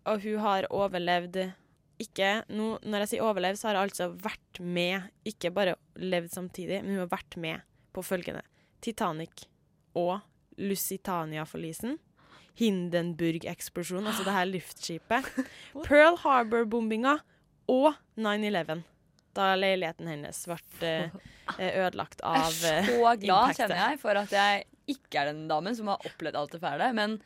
og hun har overlevd ikke nå, Når jeg sier overlevd, så har hun altså vært med. Ikke bare levd samtidig, men hun har vært med på følgende. Titanic og Lusitania-forlisen. Hindenburg-eksplosjonen, altså det her luftskipet. Pearl Harbor-bombinga og 9-11. Da leiligheten hennes ble eh, ødelagt av Jeg er eh, så glad, impactet. kjenner jeg, for at jeg ikke er den damen som har opplevd alt det fæle. Men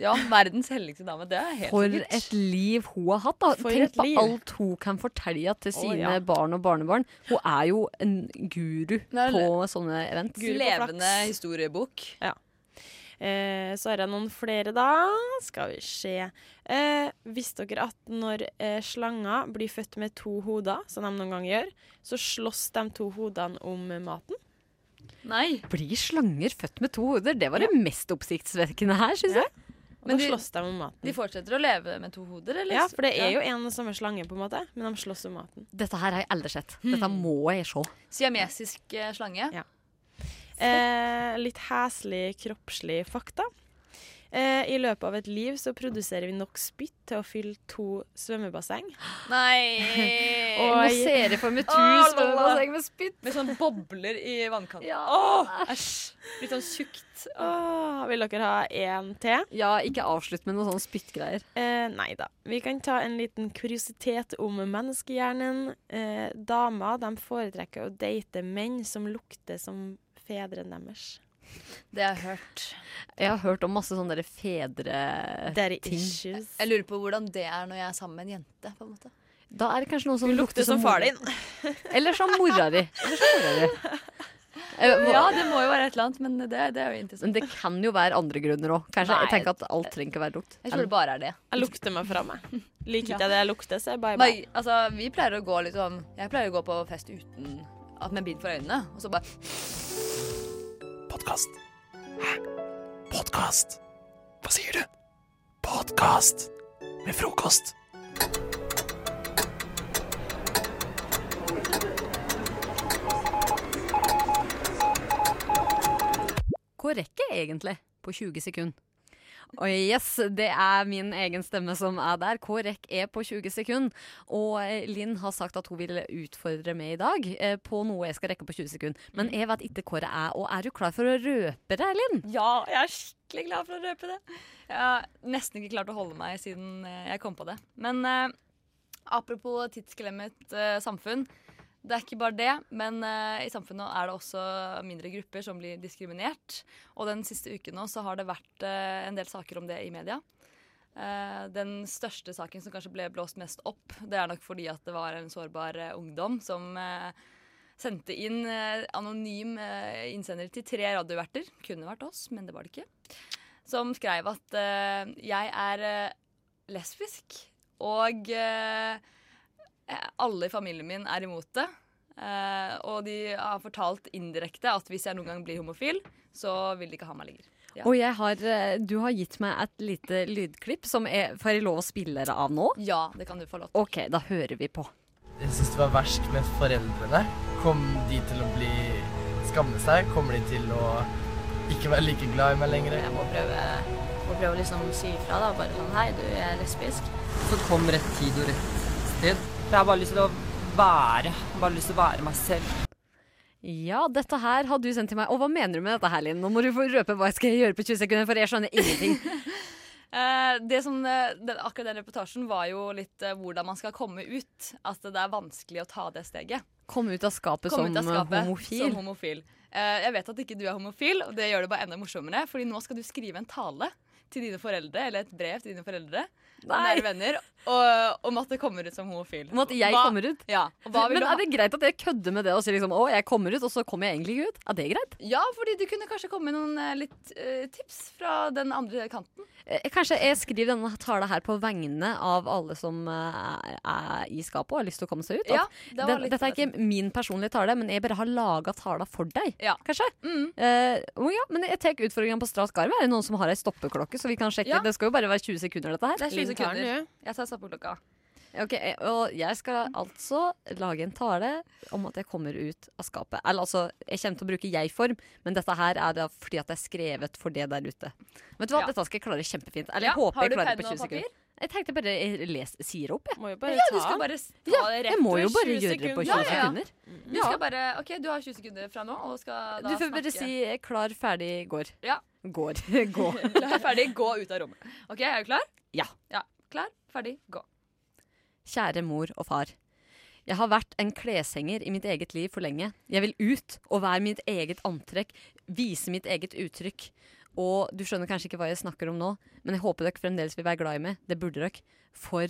ja, verdens helligste dame, det er helt For sikkert. et liv hun har hatt. da For Tenk på liv. alt hun kan fortelle til sine sine ja. barn og barnebarn. Hun er jo en guru Nei, på sånne event. Guru på Levende historiebok. Ja. Eh, så har jeg noen flere, da. Skal vi se. Eh, visste dere at når eh, slanger blir født med to hoder, som de noen ganger gjør, så slåss de to hodene om maten? Nei. Blir slanger født med to hoder? Det var det mest oppsiktsvekkende her, syns jeg. Og Men da de- slåss de om maten. De fortsetter å leve med to hoder, eller? Ja, for det er jo en og samme slange, på en måte, men de slåss om maten. Dette her har jeg aldri sett. Dette må jeg se. Siamesisk eh, slange. Ja. Eh, litt heslig kroppslig fakta. Eh, I løpet av et liv så produserer vi nok spytt til å fylle to svømmebasseng. Nei Og jeg for meg to Åh, svømmebasseng med spytt. Med sånn bobler i vannkanten. Ja. Åh, æsj. Litt sånn tjukt. Åh, vil dere ha én til? Ja, ikke avslutt med noen sånne spyttgreier. Eh, nei da. Vi kan ta en liten kuriositet om menneskehjernen. Eh, damer de foretrekker å date menn som lukter som fedrene deres. Det har jeg hørt. Jeg har hørt om masse sånne der fedre-ting. Jeg lurer på hvordan det er når jeg er sammen med en jente. på en måte. Da er det kanskje noen som Du lukter som far din. Eller som mora di. Som. Eh, Ja, det må jo være et eller annet, men det, det er jo interessant. Men det kan jo være andre grunner òg. Jeg tenker at alt trenger ikke være lukt. Jeg tror det bare er det. Jeg lukter meg fra meg. Liker Ja. ikke jeg det jeg lukter, så er bye bye. Men, altså, vi pleier å gå litt sånn Jeg pleier å gå på fest uten at med bind for øynene, og så bare Podkast. Hæ? Podkast? Hva sier du? Podkast med frokost. Hvor rekker jeg egentlig på 20 sekunder? Og yes, det er min egen stemme som er der. KREK er på 20 sekunder. Og eh, Linn har sagt at hun vil utfordre meg i dag eh, på noe jeg skal rekke på 20 sekunder. Men jeg vet ikke hva det er. Og er du klar for å røpe det, Linn? Ja, jeg er skikkelig glad for å røpe det. Jeg har nesten ikke klart å holde meg siden eh, jeg kom på det. Men eh, apropos tidsklemmet eh, samfunn. Det er ikke bare det, men uh, i samfunnet er det også mindre grupper som blir diskriminert. Og den siste uken nå så har det vært uh, en del saker om det i media. Uh, den største saken som kanskje ble blåst mest opp, det er nok fordi at det var en sårbar ungdom som sendte inn anonym innsender til tre radioverter. Kunne vært oss, men det var det ikke. Som skrev at jeg er lesbisk, og alle i familien min er imot det. Eh, og de har fortalt indirekte at hvis jeg noen gang blir homofil, så vil de ikke ha meg lenger. Ja. Og jeg har, eh, du har gitt meg et lite lydklipp som jeg Får jeg lov å spille det av nå? Ja, det kan du få lov til. OK, da hører vi på. Jeg syns det var verst med foreldrene. Kom de til å bli skamme seg? Kommer de til å ikke være like glad i meg lenger? Jeg må prøve, må prøve å liksom si ifra, da. Bare sånn Hei, du er lesbisk. Så kom rett tid og rett sted. For jeg har bare lyst til å være. Bare lyst til å være meg selv. Ja, dette her har du sendt til meg. Og hva mener du med dette her, Linn? Nå må du få røpe hva jeg skal gjøre på 20 sekunder, for jeg skjønner ingenting. Eh, det som, eh, den, akkurat den reportasjen var jo litt eh, hvordan man skal komme ut. At det er vanskelig å ta det steget. Komme ut av skapet som ut av skapet homofil. Som homofil. Eh, jeg vet at ikke du er homofil, og det gjør det bare enda morsommere. Fordi nå skal du skrive en tale til dine foreldre, eller et brev til dine foreldre nære venner og, om at det kommer ut som homofil. Om at jeg Hva- kommer ut? Ja. Men er det greit at jeg kødder med det og sier liksom å, jeg kommer ut, og så kommer jeg egentlig ikke ut? Er det greit? Ja, fordi du kunne kanskje komme med noen eh, litt uh, tips fra den andre kanten. Eh, Kanskje jeg skriver denne tala her på vegne av alle som er, er i skapet og har lyst til å komme seg ut. Ja, det den, dette er ikke min personlige tale, men jeg bare har laga tala for deg. Ja. Kanskje? Eh, å ja, men jeg tar utfordringen på strak arm. Er det noen som har ei stoppeklokke, så vi kan sjekke? Ja. Det skal jo bare være 20 sekunder, dette her. Det er 20 sekunder. Jeg tar stoppeklokka. Ok, Og jeg skal altså lage en tale om at jeg kommer ut av skapet. Eller altså, jeg kommer til å bruke jeg-form, men dette her er da fordi at det er skrevet for det der ute. Vet du hva, Ja. Dette skal jeg klare kjempefint. Eller jeg Ja, håper jeg klarer det på og 20 papir? sekunder. Jeg tenkte bare jeg les, sier opp, jeg. Må jo bare ja, ta du skal bare ta Ja, det rett jeg må jo bare 20 gjøre det på 20 Ja, ja, ja. sekunder. Du skal bare, ok, du har 20 sekunder fra nå, og skal da snakke Du får bare snakke. si eh, 'klar, ferdig, går'. Ja. Går. Gå. Klar, ferdig, gå ut av rommet. Ok, er du klar? Ja. Ja, Klar, ferdig, gå. Kjære mor og far. Jeg har vært en kleshenger i mitt eget liv for lenge. Jeg vil ut og være mitt eget antrekk, vise mitt eget uttrykk. Og du skjønner kanskje ikke hva jeg snakker om nå, men jeg håper dere fremdeles vil være glad i meg. Det burde dere. For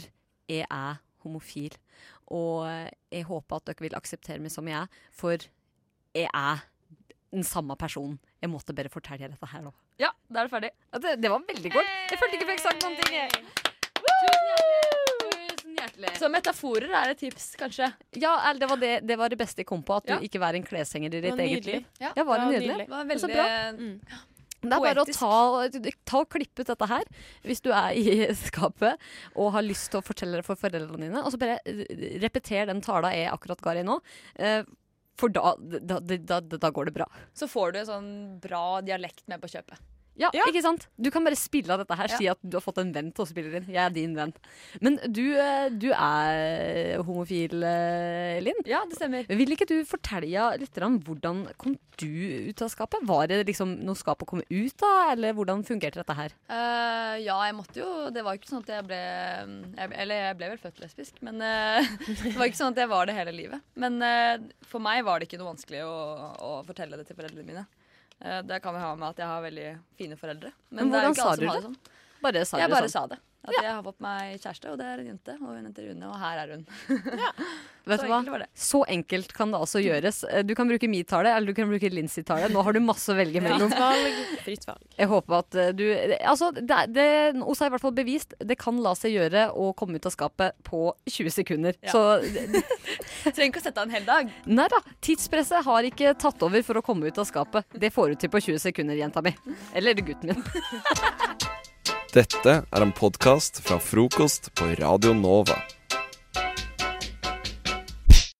jeg er homofil. Og jeg håper at dere vil akseptere meg som jeg er, for jeg er den samme personen. Jeg måtte bare fortelle dette her nå. Ja, da er du ferdig. Ja, det, det var veldig godt. Jeg følte ikke jeg fikk sagt noen ting. Tusen hjertelig. Så metaforer er et tips, kanskje? Ja, det var det, det var det beste jeg kom på. At Ja. du ikke var en kleshenger i ditt eget liv. Ja, Ja, var det det var nydelig? nydelig. Det var Så veldig- bra. Mm. Det er bare å ta, ta og klippe ut dette her hvis du er i skapet og har lyst til å fortelle det for foreldrene dine. Og så bare eh, repeter den tala jeg akkurat ga deg nå. eh, For da, da, da, da, da går det bra. Så får du en sånn bra dialekt med på kjøpet. Ja, ikke sant? Du kan bare spille av dette her. Ja. Si at du har fått en venn til å spille inn. Jeg er din venn. Men du, eh, du er homofil, eh, Linn. Ja, det stemmer. Vil ikke du fortelle litt om hvordan kom du ut av skapet? Var det liksom noe å komme ut av, eller hvordan fungerte dette her? Uh, ja, jeg måtte jo Det var jo ikke sånn at jeg ble jeg, Eller jeg ble vel født lesbisk, men uh, det var ikke sånn at jeg var det hele livet. Men uh, for meg var det ikke noe vanskelig å, å fortelle det til foreldrene mine. Eh, det kan jo ha med at jeg har veldig fine foreldre. Men det er hvordan ikke sa du det? sånn. Bare sa jeg bare sånn? sa det. At jeg har fått meg kjæreste, og det er en jente. Og hun heter Rune, og her er hun. Vet Så du hva? Så enkelt kan det altså gjøres. Eh, Du kan bruke mi-tale eller du kan bruke Lincy-tale. Nå har du masse å velge mellom. Fritt valg. Fritt valg. Jeg håper at eh, du Altså, det, det, Osa har i hvert fall bevist det kan la seg gjøre å komme ut av skapet på 20 sekunder. Ja. Så Trenger ikke å sette av en hel dag. Nei da. Tidspresset har ikke tatt over for å komme ut av skapet. Det får du til på 20 sekunder, jenta mi. Eller gutten min. Dette er en podkast fra frokost på Radio Nova.